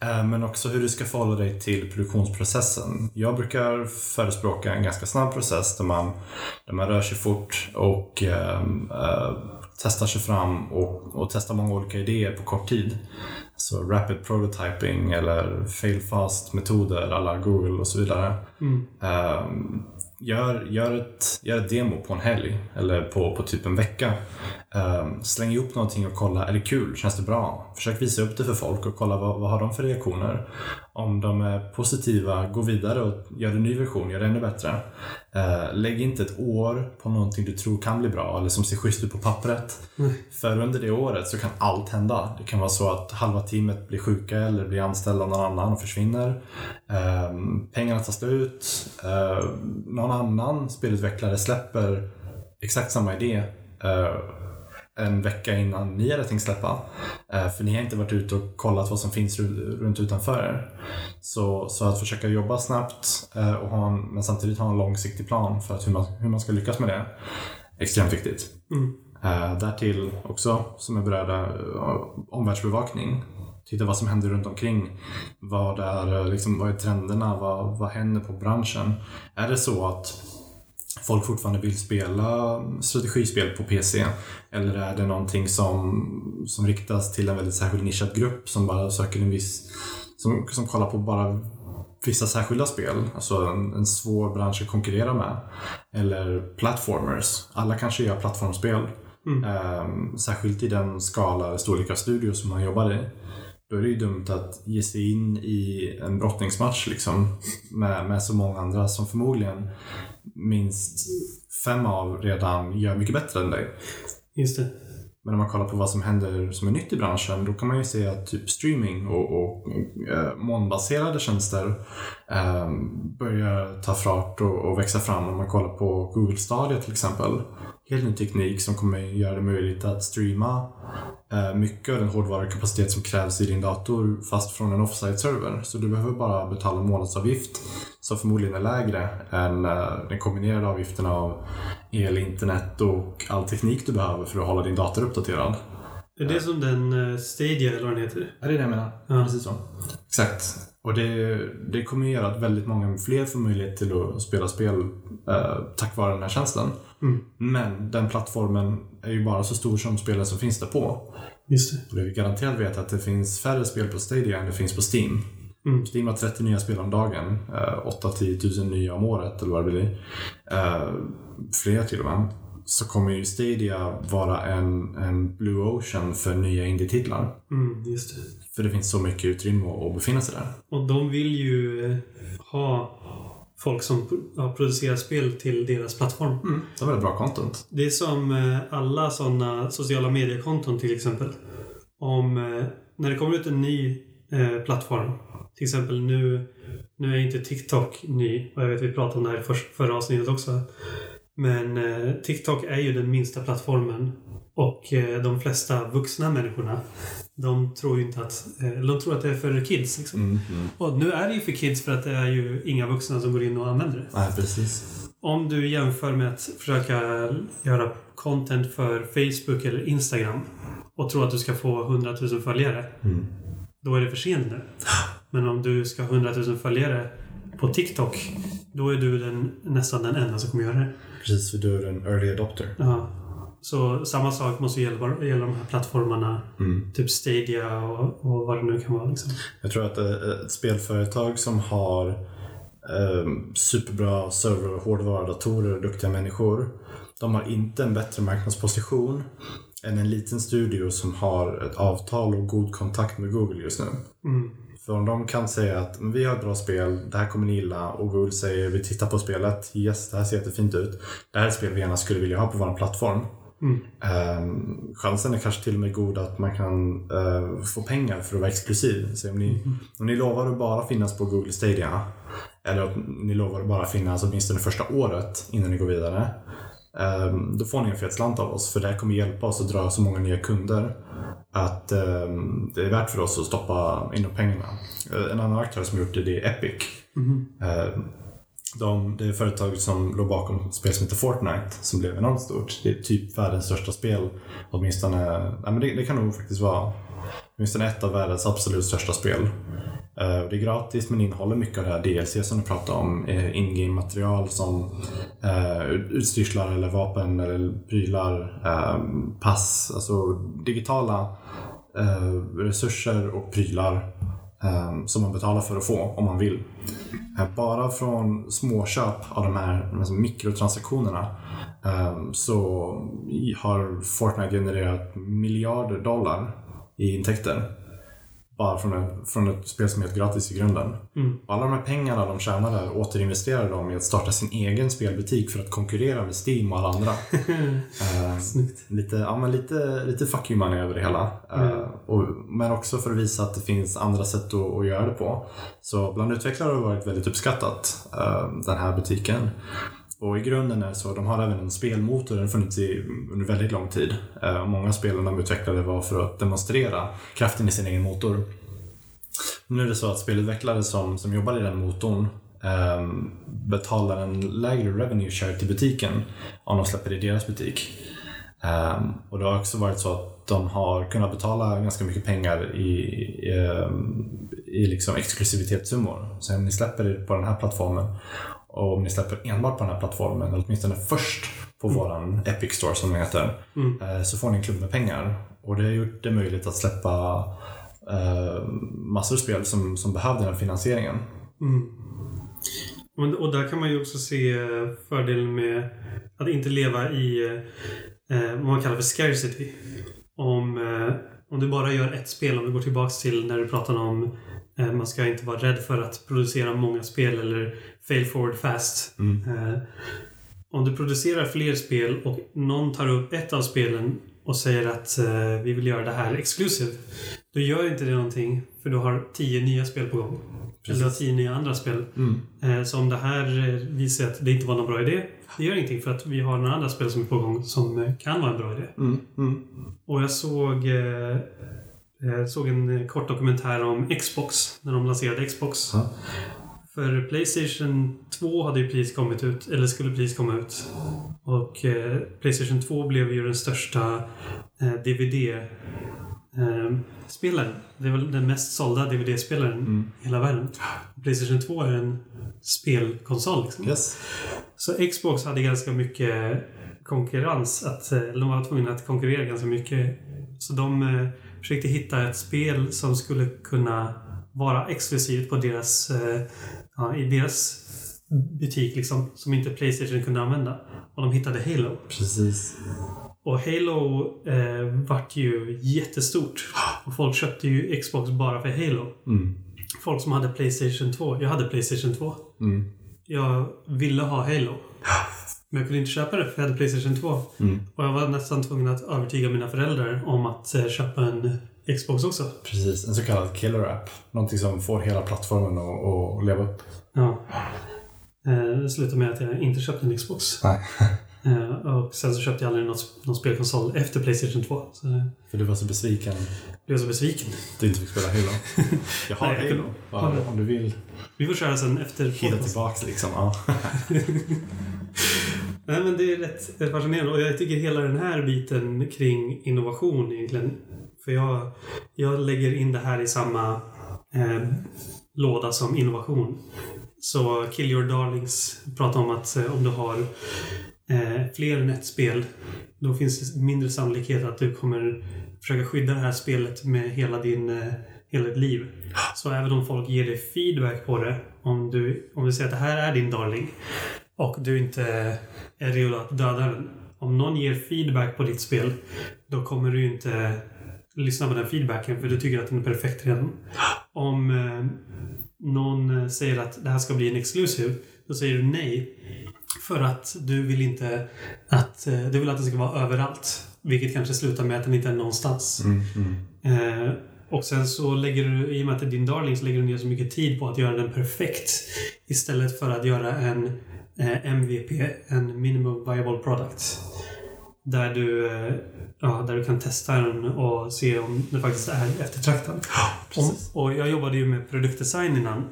eh, men också hur du ska förhålla dig till produktionsprocessen. Jag brukar förespråka en ganska snabb process där man, där man rör sig fort och äh, testar sig fram och, och testar många olika idéer på kort tid. Så rapid prototyping eller fail fast metoder alla Google och så vidare. Mm. Um, gör, gör, ett, gör ett demo på en helg eller på, på typ en vecka. Um, släng ihop någonting och kolla, är det kul? Känns det bra? Försök visa upp det för folk och kolla vad, vad har de för reaktioner. Om de är positiva, gå vidare och gör en ny version, gör det ännu bättre. Uh, lägg inte ett år på någonting du tror kan bli bra eller som ser schysst ut på pappret. Mm. För under det året så kan allt hända. Det kan vara så att halva teamet blir sjuka eller blir anställda av någon annan och försvinner. Uh, pengarna tar slut. Uh, någon annan spelutvecklare släpper exakt samma idé uh, en vecka innan ni hade tänkt släppa. Uh, för ni har inte varit ute och kollat vad som finns runt utanför er. Så, så att försöka jobba snabbt uh, och ha en, men samtidigt ha en långsiktig plan för att hur, man, hur man ska lyckas med det. Extremt viktigt. Mm. Uh, därtill också, som är beredda, omvärldsbevakning titta vad som händer runt omkring. Vad är, liksom, vad är trenderna? Vad, vad händer på branschen? Är det så att folk fortfarande vill spela strategispel på PC? Eller är det någonting som, som riktas till en väldigt särskild nischad grupp som bara söker en viss, som, som kollar på bara vissa särskilda spel, alltså en, en svår bransch att konkurrera med. Eller platformers. Alla kanske gör plattformsspel. Mm. Um, särskilt i den skala, storlek av studio som man jobbar i då är det ju dumt att ge sig in i en brottningsmatch liksom, med, med så många andra som förmodligen minst fem av redan gör mycket bättre än dig. Just det. Men om man kollar på vad som händer som är nytt i branschen, då kan man ju se att typ streaming och, och äh, molnbaserade tjänster äh, börjar ta fart och, och, växa fram. Om man kollar på Google Stadia till exempel. Helt ny teknik som kommer göra det möjligt att streama mycket av den hårdvarukapacitet som krävs i din dator fast från en offsite-server. Så du behöver bara betala en månadsavgift som förmodligen är lägre än den kombinerade avgiften av el, internet och all teknik du behöver för att hålla din dator uppdaterad. Är det som den eh, Stadia eller vad den heter? Ja, det är det jag menar. Ja. Precis så. Exakt. Och det, det kommer göra att väldigt många fler får möjlighet till att spela spel eh, tack vare den här tjänsten. Mm. Men den plattformen är ju bara så stor som spelen som finns där på. Just det. Och det är garanterat vet att det finns färre spel på Stadia än det finns på Steam. Mm. Steam har 30 nya spel om dagen. Eh, 8-10 tusen nya om året eller vad det blir. Eh, fler till och med. Så kommer ju Stadia vara en, en Blue Ocean för nya indie-titlar. Mm, just det. För det finns så mycket utrymme att befinna sig där. Och de vill ju eh, ha folk som producerar spel till deras plattform. Mm, de har bra content. Det är som eh, alla sådana sociala mediekonton till exempel. Om eh, när det kommer ut en ny plattform till exempel nu, nu är inte TikTok ny och jag vet att vi pratade om det här i för, förra avsnittet också. Men eh, TikTok är ju den minsta plattformen och eh, de flesta vuxna människorna de tror ju inte att... Eh, de tror att det är för kids. Liksom. Mm, mm. Och nu är det ju för kids för att det är ju inga vuxna som går in och använder det. Nej, precis. Om du jämför med att försöka göra content för Facebook eller Instagram och tror att du ska få 100 000 följare. Mm. Då är det för sent nu. Men om du ska ha 100 000 följare på TikTok, då är du den, nästan den enda som kommer göra det. Precis, för du är en early adopter. Ja. Så samma sak måste gälla, gälla de här plattformarna. Mm. Typ Stadia och, och vad det nu kan vara. Liksom. Jag tror att ett spelföretag som har eh, superbra server och hårdvara, datorer och duktiga människor. De har inte en bättre marknadsposition än en liten studio som har ett avtal och god kontakt med Google just nu. Mm. För om de kan säga att vi har ett bra spel, det här kommer ni gilla och Google säger vi tittar på spelet, yes det här ser jättefint ut. Det här är ett spel vi gärna skulle vilja ha på vår plattform. Mm. Um, chansen är kanske till och med god att man kan uh, få pengar för att vara exklusiv. Så om, ni, Mm. om ni lovar att bara finnas på Google Stadia, eller att ni lovar att bara finnas åtminstone första året innan ni går vidare, um, då får ni en fet slant av oss. För det här kommer hjälpa oss att dra så många nya kunder att um, det är värt för oss att stoppa in de pengarna. Uh, En annan aktör som gjort det, det är Epic. Mhm. Um, de, det är företaget som låg bakom ett spel som heter Fortnite som blev enormt stort. Det är typ världens största spel. Åtminstone, nej men det, det kan nog faktiskt vara åtminstone ett av världens absolut största spel. Eh, det är gratis men innehåller mycket av det här DLC som du pratade om. eh, In-game-material som eh, utstyrslar eller vapen eller prylar, eh, pass, alltså digitala resurser och prylar Ehm, som man betalar för att få om man vill. Eh, Bara från småköp av de här alltså mikrotransaktionerna eh, så har Fortnite genererat miljarder dollar i intäkter. Bara från, en, från ett spel som är helt gratis i grunden. Mm. Alla de här pengarna de tjänar där återinvesterar de i att starta sin egen spelbutik för att konkurrera med Steam och alla andra. Eh, lite, ja, men lite, lite fuck you money över det hela. Eh, och, men också för att visa att det finns andra sätt att, att göra det på. Så bland utvecklare har det varit väldigt uppskattat, eh, den här butiken. Och i grunden är det så, de har även en spelmotor, den har funnits i, under väldigt lång tid. Eh, och många spelen de utvecklade var för att demonstrera kraften i sin egen motor. Nu är det så att spelutvecklare som, som jobbar i den motorn eh, betalar en lägre revenue share till butiken om de släpper i deras butik. Eh, och det har också varit så att de har kunnat betala ganska mycket pengar i, i, i liksom exklusivitetssummor. Så om ni släpper det på den här plattformen och om ni släpper enbart på den här plattformen, eller åtminstone först på våran Epic Store som den heter, Mm. eh, så får ni en klump med pengar. Och det har gjort det möjligt att släppa eh, massor av spel som, som behövde den finansieringen. Mm. Och- där kan man ju också se fördelen med att inte leva i eh, vad man kallar för scarcity. Om, eh, om du bara gör ett spel, om vi går tillbaks till när du pratade om eh, man ska inte vara rädd för att producera många spel eller fail forward fast. Mm. Eh, om du producerar fler spel och någon tar upp ett av spelen och säger att eh, vi vill göra det här exclusive. Då gör inte det någonting för du har tio nya spel på gång. Eller du har tio nya andra spel. Mm. Eh, så om det här eh, visar att det inte var någon bra idé. Det gör ingenting för att vi har några andra spel som är på gång som eh, kan vara en bra idé. Mm. Mm. Och jag såg, eh, eh, såg en kort dokumentär om Xbox. När de lanserade Xbox. Ja. För Playstation 2 hade ju precis kommit ut, eller skulle precis komma ut. Och eh, Playstation 2 blev ju den största eh, DVD-spelaren. det är väl den mest sålda DVD-spelaren Mm. i hela världen. Playstation 2 är en spelkonsol. Liksom. Yes. Så Xbox hade ganska mycket konkurrens. Att, eh, eller de var tvungna att konkurrera ganska mycket. Så de eh, försökte hitta ett spel som skulle kunna vara exklusivt på deras, eh, ja, i deras butik liksom. Som inte Playstation kunde använda. Och de hittade Halo. Precis. Och Halo eh, vart ju jättestort. Och folk köpte ju Xbox bara för Halo. Mm. Folk som hade Playstation 2. Jag hade Playstation 2. Mm. Jag ville ha Halo. Men jag kunde inte köpa det för jag hade Playstation 2. Mm. Och jag var nästan tvungen att övertyga mina föräldrar om att eh, köpa en Xbox också. Precis, en så kallad killer app. Någonting som får hela plattformen att, att leva upp. Ja. Eh, Det slutade med att jag inte köpte en Xbox. Nej. Eh, Och sen så köpte jag aldrig något, någon spelkonsol efter Playstation 2. Så jag För du var så besviken blev så besviken. du inte fick spela Halo. Jag har Nej, jag Halo. Bara, om du vill Vi får köra sen efter hitta tillbaks liksom. Ja. Nej, men det är rätt fascinerande. Och jag tycker hela den här biten kring innovation egentligen. För jag, jag lägger in det här i samma eh, låda som innovation. Så Kill Your Darlings pratar om att eh, om du har eh, fler än ett spel då finns det mindre sannolikhet att du kommer försöka skydda det här spelet med hela, din, eh, hela ditt liv. Så även om folk ger dig feedback på det, om du, om du säger att det här är din darling och du inte är redo att döda den. Om någon ger feedback på ditt spel, då kommer du inte lyssna på den feedbacken för du tycker att den är perfekt redan. Om eh, någon eh, säger att det här ska bli en exclusive, då säger du nej. För att du vill inte att, eh, du vill att det ska vara överallt. Vilket kanske slutar med att den inte är någonstans. Mm, mm. Eh, och sen så lägger du, i och med att det är din darling, så lägger du ner så mycket tid på att göra den perfekt. Istället för att göra en eh, MVP, en minimum viable product. Där du, eh, ja, där du kan testa den och se om den faktiskt är eftertraktad. precis. Och, och jag jobbade ju med produktdesign innan.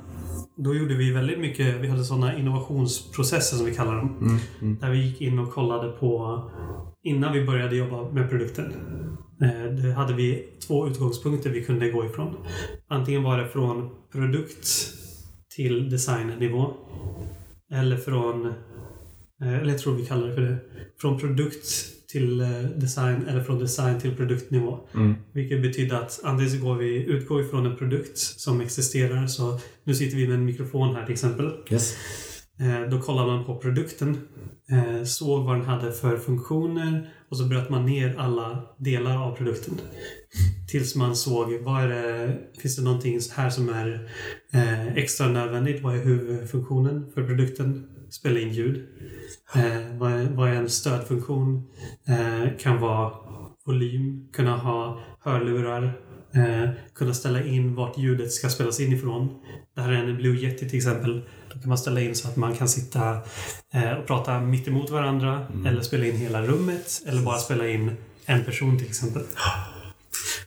Då gjorde vi väldigt mycket, vi hade sådana innovationsprocesser som vi kallar dem. Mm, mm. Där vi gick in och kollade på, innan vi började jobba med produkten. Eh, Det hade vi två utgångspunkter vi kunde gå ifrån. Antingen var det från produkt till designnivå. Eller från, eh, eller jag tror vi kallar det för det, från produkt till eh, design eller från design till produktnivå. Mm. Vilket betyder att antingen så går vi, utgår vi från en produkt som existerar. Så nu sitter vi med en mikrofon här till exempel. Yes. Eh, Då kollar man på produkten, eh, såg vad den hade för funktioner och så bröt man ner alla delar av produkten. Tills man såg, vad är det, finns det någonting här som är extra nödvändigt? Vad är huvudfunktionen för produkten? Spela in ljud. Eh, vad, vad en stödfunktion? Eh, kan vara volym, kunna ha hörlurar, eh, kunna ställa in vart ljudet ska spelas in ifrån. Det här är en Blue Yeti till exempel. Då kan man ställa in så att man kan sitta eh, och prata mitt emot varandra eller spela in hela rummet eller bara spela in en person till exempel.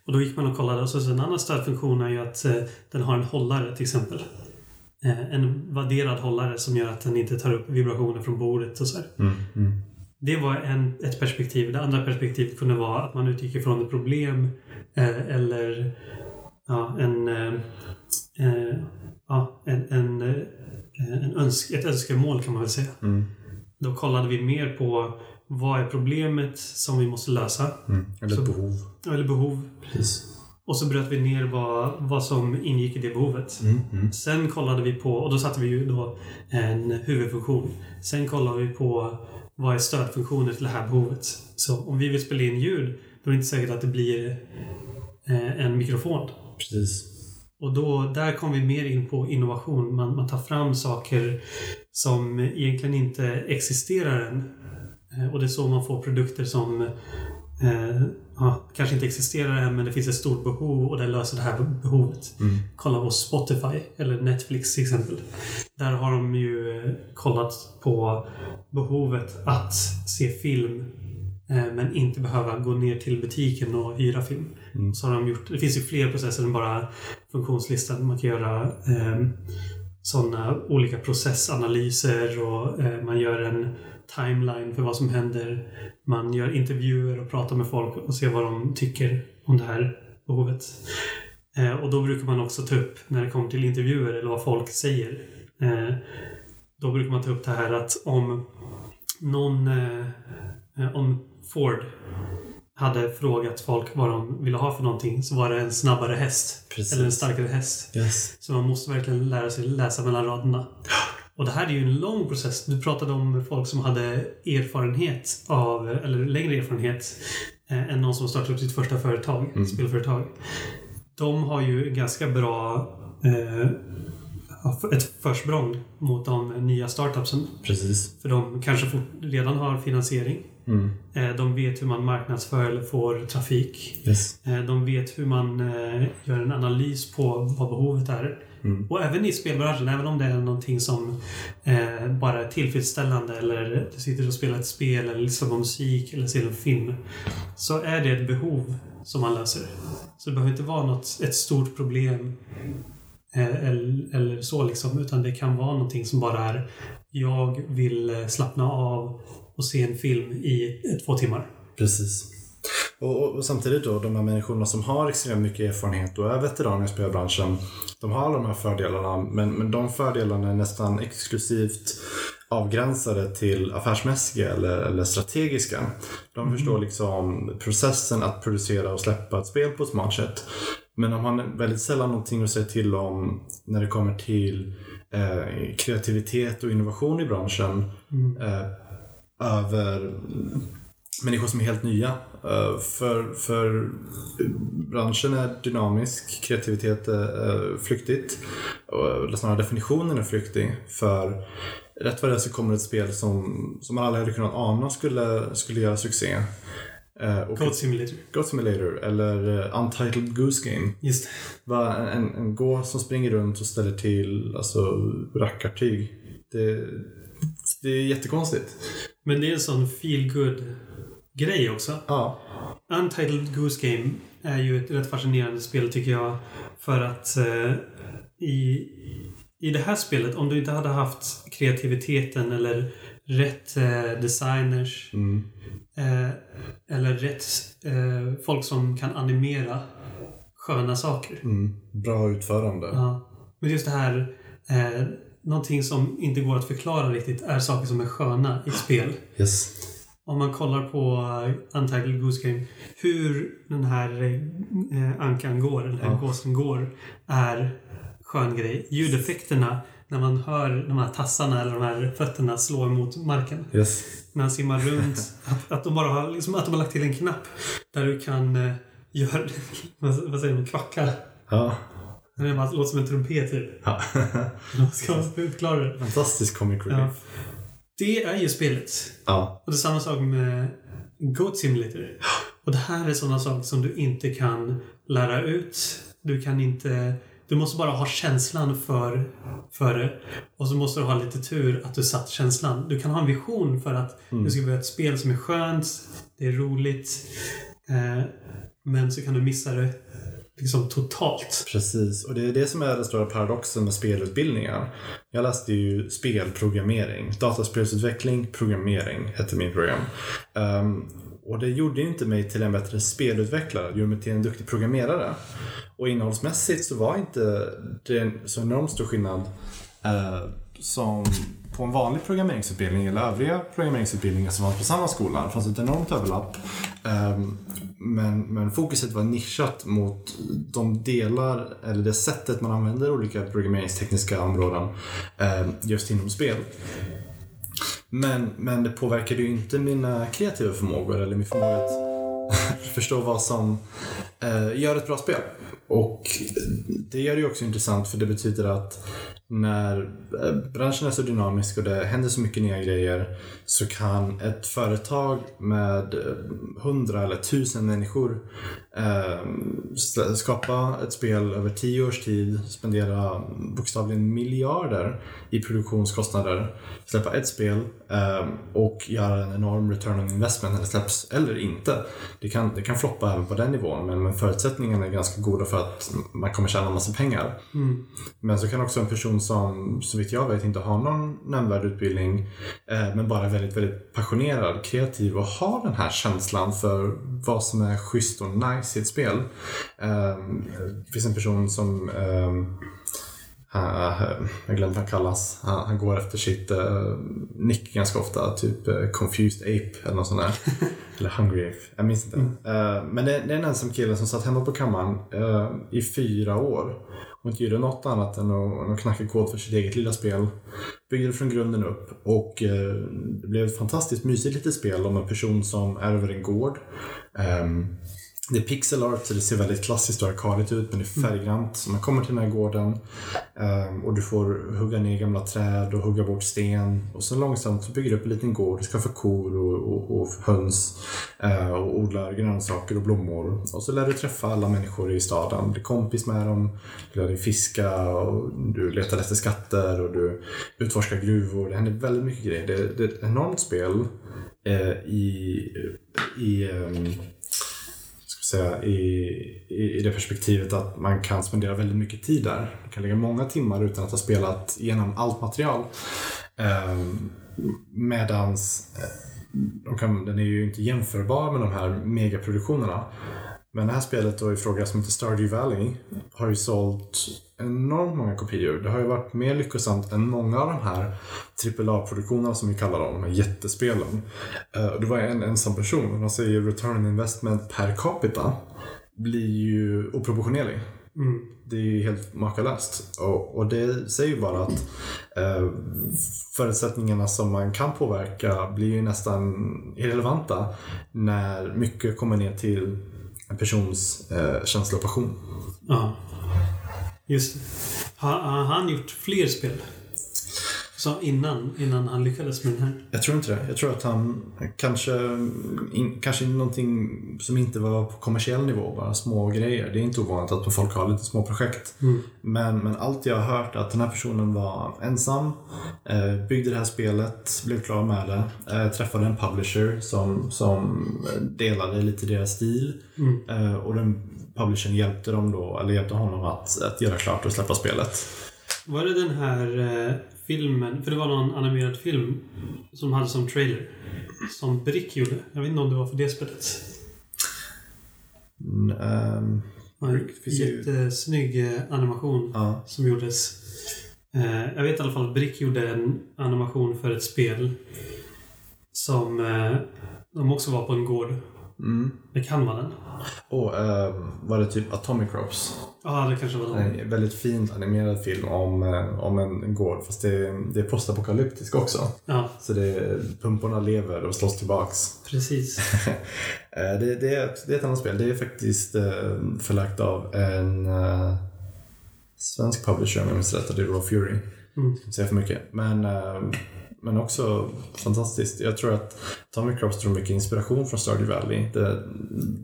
Och då gick man och kollade och så så en annan stödfunktion är ju att eh, den har en hållare till exempel. Eh, en vadderad hållare som gör att den inte tar upp vibrationer från bordet och så här. Mm, mm. Det var en, ett perspektiv. Det andra perspektivet kunde vara att man utgick ifrån ett problem eh, eller ja, en, eh, eh, ja, en, en, eh, en önsk, ett önskemål kan man väl säga. Mm. Då kollade vi mer på vad är problemet som vi måste lösa? Mm. Eller Så- behov. Eller behov. Precis. Och så bröt vi ner vad, vad som ingick i det behovet. Mm, mm. Sen kollade vi på, och då satte vi ju då en huvudfunktion. Sen kollade vi på vad är stödfunktioner till det här behovet. Så om vi vill spela in ljud, då är det inte säkert att det blir eh, en mikrofon. Precis. Och då, där kom vi mer in på innovation. Man, man tar fram saker som egentligen inte existerar än. Eh, Och det är så man får produkter som eh, ja, kanske inte existerar än, men det finns ett stort behov och det löser det här behovet. Mm. Kolla på Spotify eller Netflix till exempel. Där har de ju eh, kollat på behovet att se film eh, men inte behöva gå ner till butiken och hyra film. Mm. Så har de gjort, det finns ju fler processer än bara funktionslistan. Man kan göra eh, sådana olika processanalyser och eh, man gör en timeline för vad som händer. Man gör intervjuer och pratar med folk och ser vad de tycker om det här behovet. Eh, och då brukar man också ta upp, när det kommer till intervjuer eller vad folk säger. Eh, då brukar man ta upp det här att om någon, eh, om Ford hade frågat folk vad de ville ha för någonting så var det en snabbare häst. Precis. Eller en starkare häst. Yes. Så man måste verkligen lära sig läsa mellan raderna. Och det här är ju en lång process. Du pratade om folk som hade erfarenhet av, eller längre erfarenhet eh, än någon som startar upp sitt första företag, Mm. spelföretag. De har ju ganska bra eh, ett försprång mot de nya startupsen. Precis. För de kanske redan har finansiering. Mm. Eh, de vet hur man marknadsför eller får trafik. Yes. Eh, De vet hur man eh, gör en analys på vad behovet är. Mm. Och även i spelbranschen, även om det är någonting som eh, bara är tillfredsställande eller du sitter och spelar ett spel eller lyssnar på musik eller ser en film. Så är det ett behov som man löser. Så det behöver inte vara något, ett stort problem eh, eller, eller så liksom. Utan det kan vara någonting som bara är jag vill eh, slappna av och se en film i två timmar. Precis. Och, och, och samtidigt då, de här människorna som har extremt mycket erfarenhet och är veteraner i spelbranschen, de har alla de här fördelarna, men, men de fördelarna är nästan exklusivt avgränsade till affärsmässiga eller, eller strategiska. De förstår liksom processen att producera och släppa ett spel på ett smart sätt. Men de har väldigt sällan någonting att säga till om när det kommer till eh, kreativitet och innovation i branschen. Eh, över människor som är helt nya. Eh, För, för branschen är dynamisk, kreativitet är eh, flyktigt. Och- Eller snarare definitionen är flyktig. För rätt vad det så kommer ett spel som, som man aldrig hade kunnat ana skulle, skulle göra succé. Eh, och Code Simulator. Goat Simulator eller Untitled Goose Game. Just. Va, en, en gå som springer runt och ställer till alltså, rackartyg. Det, det är jättekonstigt. Men det är en sån feel good grej också. Ja. Untitled Goose Game är ju ett rätt fascinerande spel tycker jag. För att eh, i, i det här spelet, om du inte hade haft kreativiteten eller rätt eh, designers Mm. eh, eller rätt eh, folk som kan animera sköna saker. Mm. Bra utförande. Ja. Men just det här, eh, någonting som inte går att förklara riktigt är saker som är sköna i spel. Yes. Om man kollar på uh, Untitled Goose Game, hur den här eh, ankan går, den här Ja. gåsen går, är skön grej. Ljudeffekterna när man hör de här tassarna eller de här fötterna slå emot marken. Yes. När han simmar runt. Att, att de bara har, liksom, att de har lagt till en knapp där du kan eh, göra, vad säger man, kvacka. Ja. Det bara låter som en trumpet typ. ja. Man ska det. Fantastisk comic Ja. relief. Det är ju spelet. Ja. Och det är samma sak med Goat Simulator. Och det här är sådana saker som du inte kan lära ut. Du kan inte... Du måste bara ha känslan för, för det. Och så måste du ha lite tur att du satt känslan. Du kan ha en vision för att du ska göra ett spel som är skönt, det är roligt. Eh, men så kan du missa det liksom totalt. Precis, och det är det som är den stora paradoxen med spelutbildningar. Jag läste ju spelprogrammering. Dataspelsutveckling, programmering hette min program. Um, och det gjorde ju inte mig till en bättre spelutvecklare, det gjorde mig till en duktig programmerare. Och innehållsmässigt så var inte det så enormt stor skillnad uh, som på en vanlig programmeringsutbildning eller övriga programmeringsutbildningar som fanns på samma skola. Det fanns ett enormt överlapp. Ehm, men, men fokuset var nischat mot de delar, eller det sättet man använder olika programmeringstekniska områden ehm, just inom spel. Men, men det påverkade ju inte mina kreativa förmågor eller min förmåga att förstå vad som eh, gör ett bra spel. Och det gör det ju också intressant för det betyder att när eh, branschen är så dynamisk och det händer så mycket nya grejer så kan ett företag med eh, hundra eller tusen människor eh, skapa ett spel över tio års tid, spendera bokstavligen miljarder i produktionskostnader, släppa ett spel eh, och göra en enorm return on investment när det släpps, eller inte. Det kan, det kan floppa även på den nivån men, men förutsättningarna är ganska goda för att man kommer tjäna massa pengar. Mm. Men så kan också en person som, så vitt jag vet, inte har någon nämnvärd utbildning eh, men bara är väldigt, väldigt passionerad, kreativ och har den här känslan för vad som är schysst och nice i ett spel. Eh, det finns en person som eh, han- jag glömde vad han kallas. Han, går efter sitt uh, nick ganska ofta. Typ eh, Confused Ape eller något sånt där. eller Hungry Ape. Jag minns inte. Eh, men det, det är en ensam kille som satt hemma på kammaren eh, i fyra år. Och inte gjorde något annat än att, att knacka kod för sitt eget lilla spel. Byggde det från grunden upp. Och eh, det blev ett fantastiskt mysigt litet spel om en person som ärver en gård. Ehm, det är pixel art så det ser väldigt klassiskt och arkadigt ut men det är färggrant. Så man kommer till den här gården ehm, och du får hugga ner gamla träd och hugga bort sten. Och så långsamt så bygger du upp en liten gård. Du skaffar kor och, och, och höns eh, och odlar grönsaker och blommor. Och så lär du träffa alla människor i staden. Bli kompis med dem. Du lär dig fiska och du letar efter skatter och du utforskar gruvor. Det händer väldigt mycket grejer. Det, det är ett enormt spel eh, i, i ehm, säga, i, i, i det perspektivet att man kan spendera väldigt mycket tid där. Du kan lägga många timmar utan att ha spelat igenom allt material. Eh, medans eh, de kan, den är ju inte jämförbar med de här megaproduktionerna. Men det här spelet då i fråga som heter Stardew Valley har ju sålt enormt många kopior. Det har ju varit mer lyckosamt än många av de här AAA-produktionerna som vi kallar dem, de här jättespelen. Eh, och Det var en ensam person och de säger return investment per capita blir ju oproportionerlig. Mm. Det är ju helt makalöst. Och, och det säger ju bara att eh, förutsättningarna som man kan påverka blir ju nästan irrelevanta när mycket kommer ner till en persons eh, känsla och passion. Ja. Just det. Har, har han gjort fler spel? Så innan, innan han lyckades med den här? Jag tror inte det. Jag tror att han kanske, in, kanske någonting som inte var på kommersiell nivå, bara små grejer. Det är inte ovanligt att folk har lite små projekt. Mm. Men, men allt jag har hört att den här personen var ensam, eh, byggde det här spelet, blev klar med det, eh, träffade en publisher som, som delade lite deras stil. Mm. Eh, och den publishern hjälpte, dem då, eller hjälpte honom att, att göra klart och släppa spelet. Var det den här eh, filmen, för det var någon animerad film som hade som trailer. Som Brick gjorde. Jag vet inte om det var för det spelet. Mm, Det var en finns ju- jättesnygg eh, animation ja. som gjordes. Eh, jag vet i alla fall att Brick gjorde en animation för ett spel. Som eh, de också var på en gård. Mm. Det kan vara den. Och ehm, var det typ Atomic Ropes? Ja, det kanske var den. En väldigt fint animerad film om, eh, om en gård fast det, det är postapokalyptisk också. Ja, Så det, pumporna lever och slåss tillbaks. precis. Eh, det, det, är, det är ett annat spel. Det är faktiskt eh, förlagt av en eh, svensk publisher om jag minns rätt. Det är Raw Fury. Mm. Inte säga för mycket. Men, eh, men också fantastiskt. Jag tror att Tommy Crops drog mycket inspiration från Stardew Valley. Det,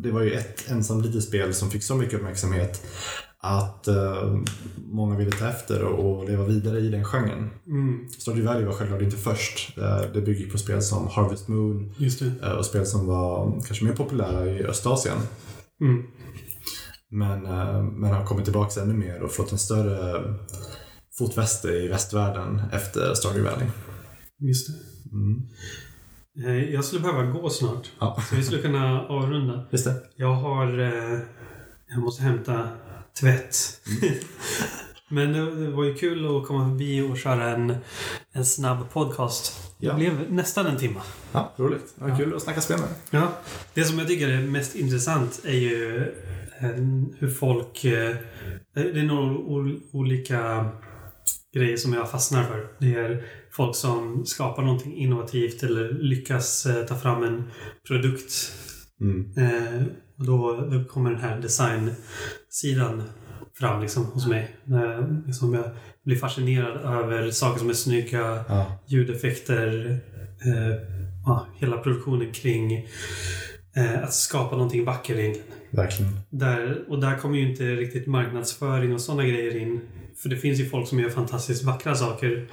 det var ju ett ensam litet spel som fick så mycket uppmärksamhet att eh, många ville ta efter och, och leva vidare i den genren. Mm, Stardew Valley var självklart inte först. Eh, Det bygger på spel som Harvest Moon eh, och spel som var kanske mer populära i Östasien. Mm. Men, eh, men har kommit tillbaka ännu mer och fått en större fotfäste i västvärlden efter Stardew Valley. Just det. Mm. Eh, Jag skulle behöva gå snart. Ja, Så vi skulle kunna avrunda. just det. Jag har... Eh, jag måste hämta tvätt. Men det, det var ju kul att komma förbi och köra en, en snabb podcast. Det Ja. blev nästan en timme. Ja, roligt. Det var Ja. kul att snacka spel med dig. Ja. Det som jag tycker är mest intressant är ju eh, hur folk... Det är några ol- olika grejer som jag fastnar för. Det är folk som skapar någonting innovativt eller lyckas eh, ta fram en produkt Mm. Eh, och då, då kommer den här designsidan fram liksom, hos mig. Eh, liksom jag blir fascinerad över saker som är snygga, Ja, ljudeffekter, eh, ja, hela produktionen kring eh, att skapa någonting vackert egentligen. verkligen. Där, och där kommer ju inte riktigt marknadsföring och sådana grejer in. För det finns ju folk som gör fantastiskt vackra saker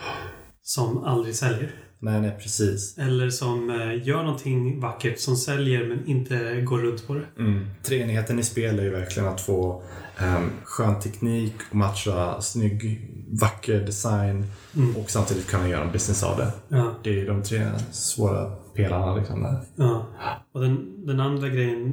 som aldrig säljer. Nej, nej, precis. Eller som eh, gör någonting vackert som säljer men inte går runt på det. Mm. Treenigheten i spel är ju verkligen att få um, skön teknik och matcha snygg, vacker design Mm. och samtidigt kunna göra en business av det. Ja. Det är ju de tre svåra pelarna liksom där. Ja. Och den, den andra grejen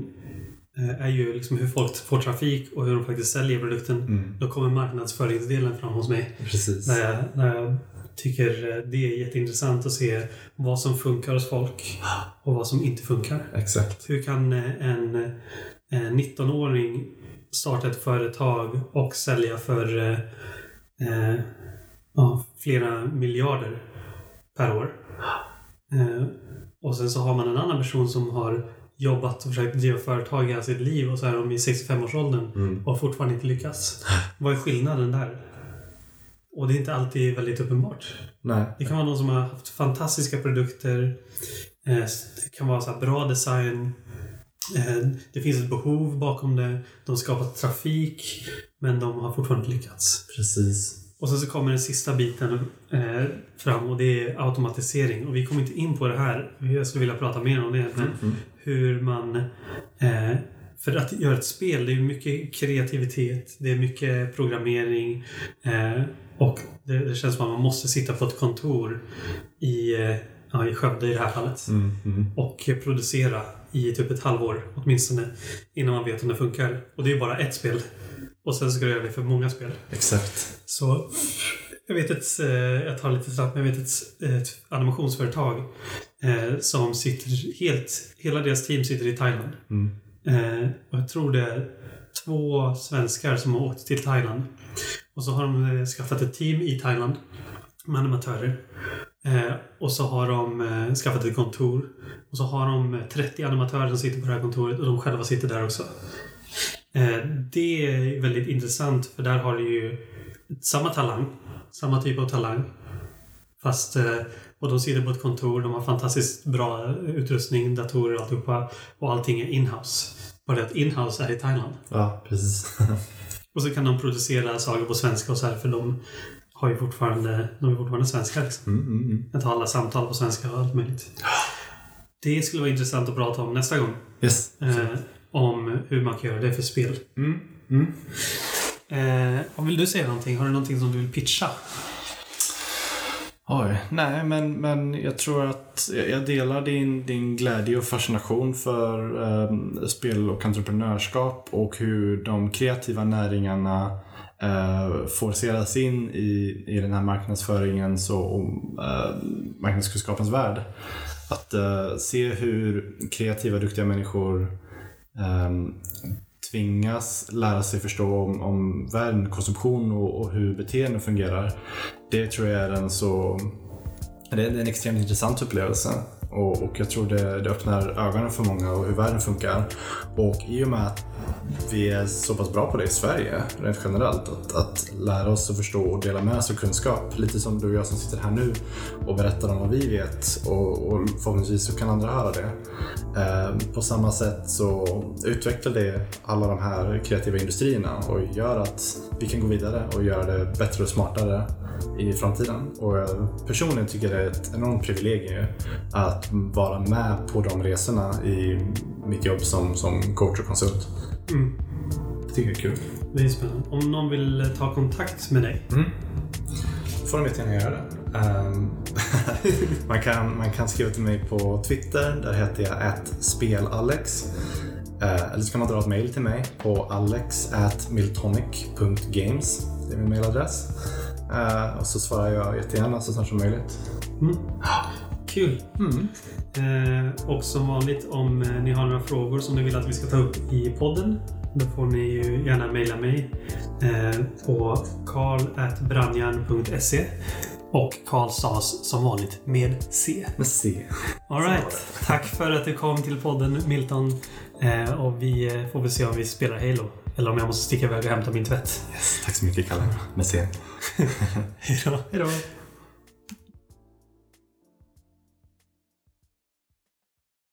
är ju liksom hur folk får trafik och hur de faktiskt säljer produkten. Mm. Då kommer marknadsföringsdelen fram hos mig. Precis. Där jag, där jag tycker eh, det är jätteintressant att se vad som funkar hos folk och vad som inte funkar. Exakt. Hur kan eh, en, en 19-åring starta ett företag och sälja för eh, eh, ja, flera miljarder per år? Eh, och sen så har man en annan person som har jobbat och försökt driva företag i hela sitt liv och så är de i 65-årsåldern Mm. och har fortfarande inte lyckats. Vad är skillnaden där? Och det är inte alltid väldigt uppenbart. Nej. Det kan vara någon som har haft fantastiska produkter. Eh, Det kan vara så bra design. Eh, Det finns ett behov bakom det. De har skapat trafik. Men de har fortfarande inte lyckats. Precis. Och sen så kommer den sista biten eh, fram och det är automatisering. Och vi kommer inte in på det här. Jag skulle vilja prata mer om det. Men Mm. Hur man... Eh, för att göra ett spel, det är mycket kreativitet, det är mycket programmering eh, och det, det känns som att man måste sitta på ett kontor i, eh, ja, i Skövde i det här fallet Mm. Mm. och producera i typ ett halvår åtminstone innan man vet om det funkar. Och det är bara ett spel. Och sen ska du göra det för många spel. Exakt. Så jag vet ett, eh, jag tar lite snabbt, men jag vet ett, ett animationsföretag eh, som sitter helt, hela deras team sitter i Thailand. Mm. Eh, och jag tror det är två svenskar som har åkt till Thailand. Och så har de eh, skaffat ett team i Thailand med animatörer. Eh, och så har de eh, skaffat ett kontor. Och så har de eh, 30 animatörer som sitter på det här kontoret och de själva sitter där också. Det är väldigt intressant för där har du ju samma talang. Samma typ av talang. Fast, eh, och de sitter på ett kontor, de har fantastiskt bra utrustning, datorer och alltihopa. Och allting är inhouse. Bara det att inhouse är i Thailand. Ja, precis. Och så kan de producera saker på svenska och så här för de har ju fortfarande, de är fortfarande svenskar. Liksom. Mm, mm, mm. Jag tar alla samtal på svenska och allt möjligt. Det skulle vara intressant att prata om nästa gång. Yes. Eh, om hur man kan göra det för spel. Mm, mm. Eh, och vill du säga någonting? Har du någonting som du vill pitcha? Oj, nej men, men jag tror att jag delar din, din glädje och fascination för eh, spel och entreprenörskap och hur de kreativa näringarna eh, forceras in i, i den här marknadsföringens och, och eh, marknadskunskapens värld. Att eh, se hur kreativa, duktiga människor eh, tvingas lära sig förstå om, om världen, konsumtion och, och hur beteenden fungerar. Det tror jag är en så... Det är en extremt intressant upplevelse. Och, och jag tror det, det öppnar ögonen för många och hur världen funkar. Och i och med att vi är så pass bra på det i Sverige, rent generellt, att, att lära oss att förstå och dela med oss av kunskap. Lite som du och jag som sitter här nu och berättar om vad vi vet och, och förhoppningsvis så kan andra höra det. Eh, på samma sätt så utvecklar det alla de här kreativa industrierna och gör att vi kan gå vidare och göra det bättre och smartare i framtiden. Och jag personligen tycker det är ett enormt privilegium att vara med på de resorna i mitt jobb som, som coach och konsult. Mm. Det tycker jag är kul. Det är spännande. Om någon vill ta kontakt med dig. Mm. får de jättegärna göra det. Ehm, man, kan, man kan skriva till mig på Twitter. Där heter jag @spelalex. Uh, eller så kan man dra ett mail till mig på alex@miltonic.games. Det är min mailadress. Eh, och så svarar jag jättegärna så snart som möjligt. Mm. Kul. Mm. Eh, och som vanligt om eh, ni har några frågor som ni vill att vi ska ta upp i podden. Då får ni ju gärna mejla mig eh, på karl.brandjan.se och Karl stavas som vanligt med C. Med C. All right. Tack för att du kom till podden Milton. Eh, och vi eh, får väl se om vi spelar Halo. Eller om jag måste sticka iväg och hämta min tvätt. Yes. Tack så mycket Kalle. Med C. Hej då. Hej då.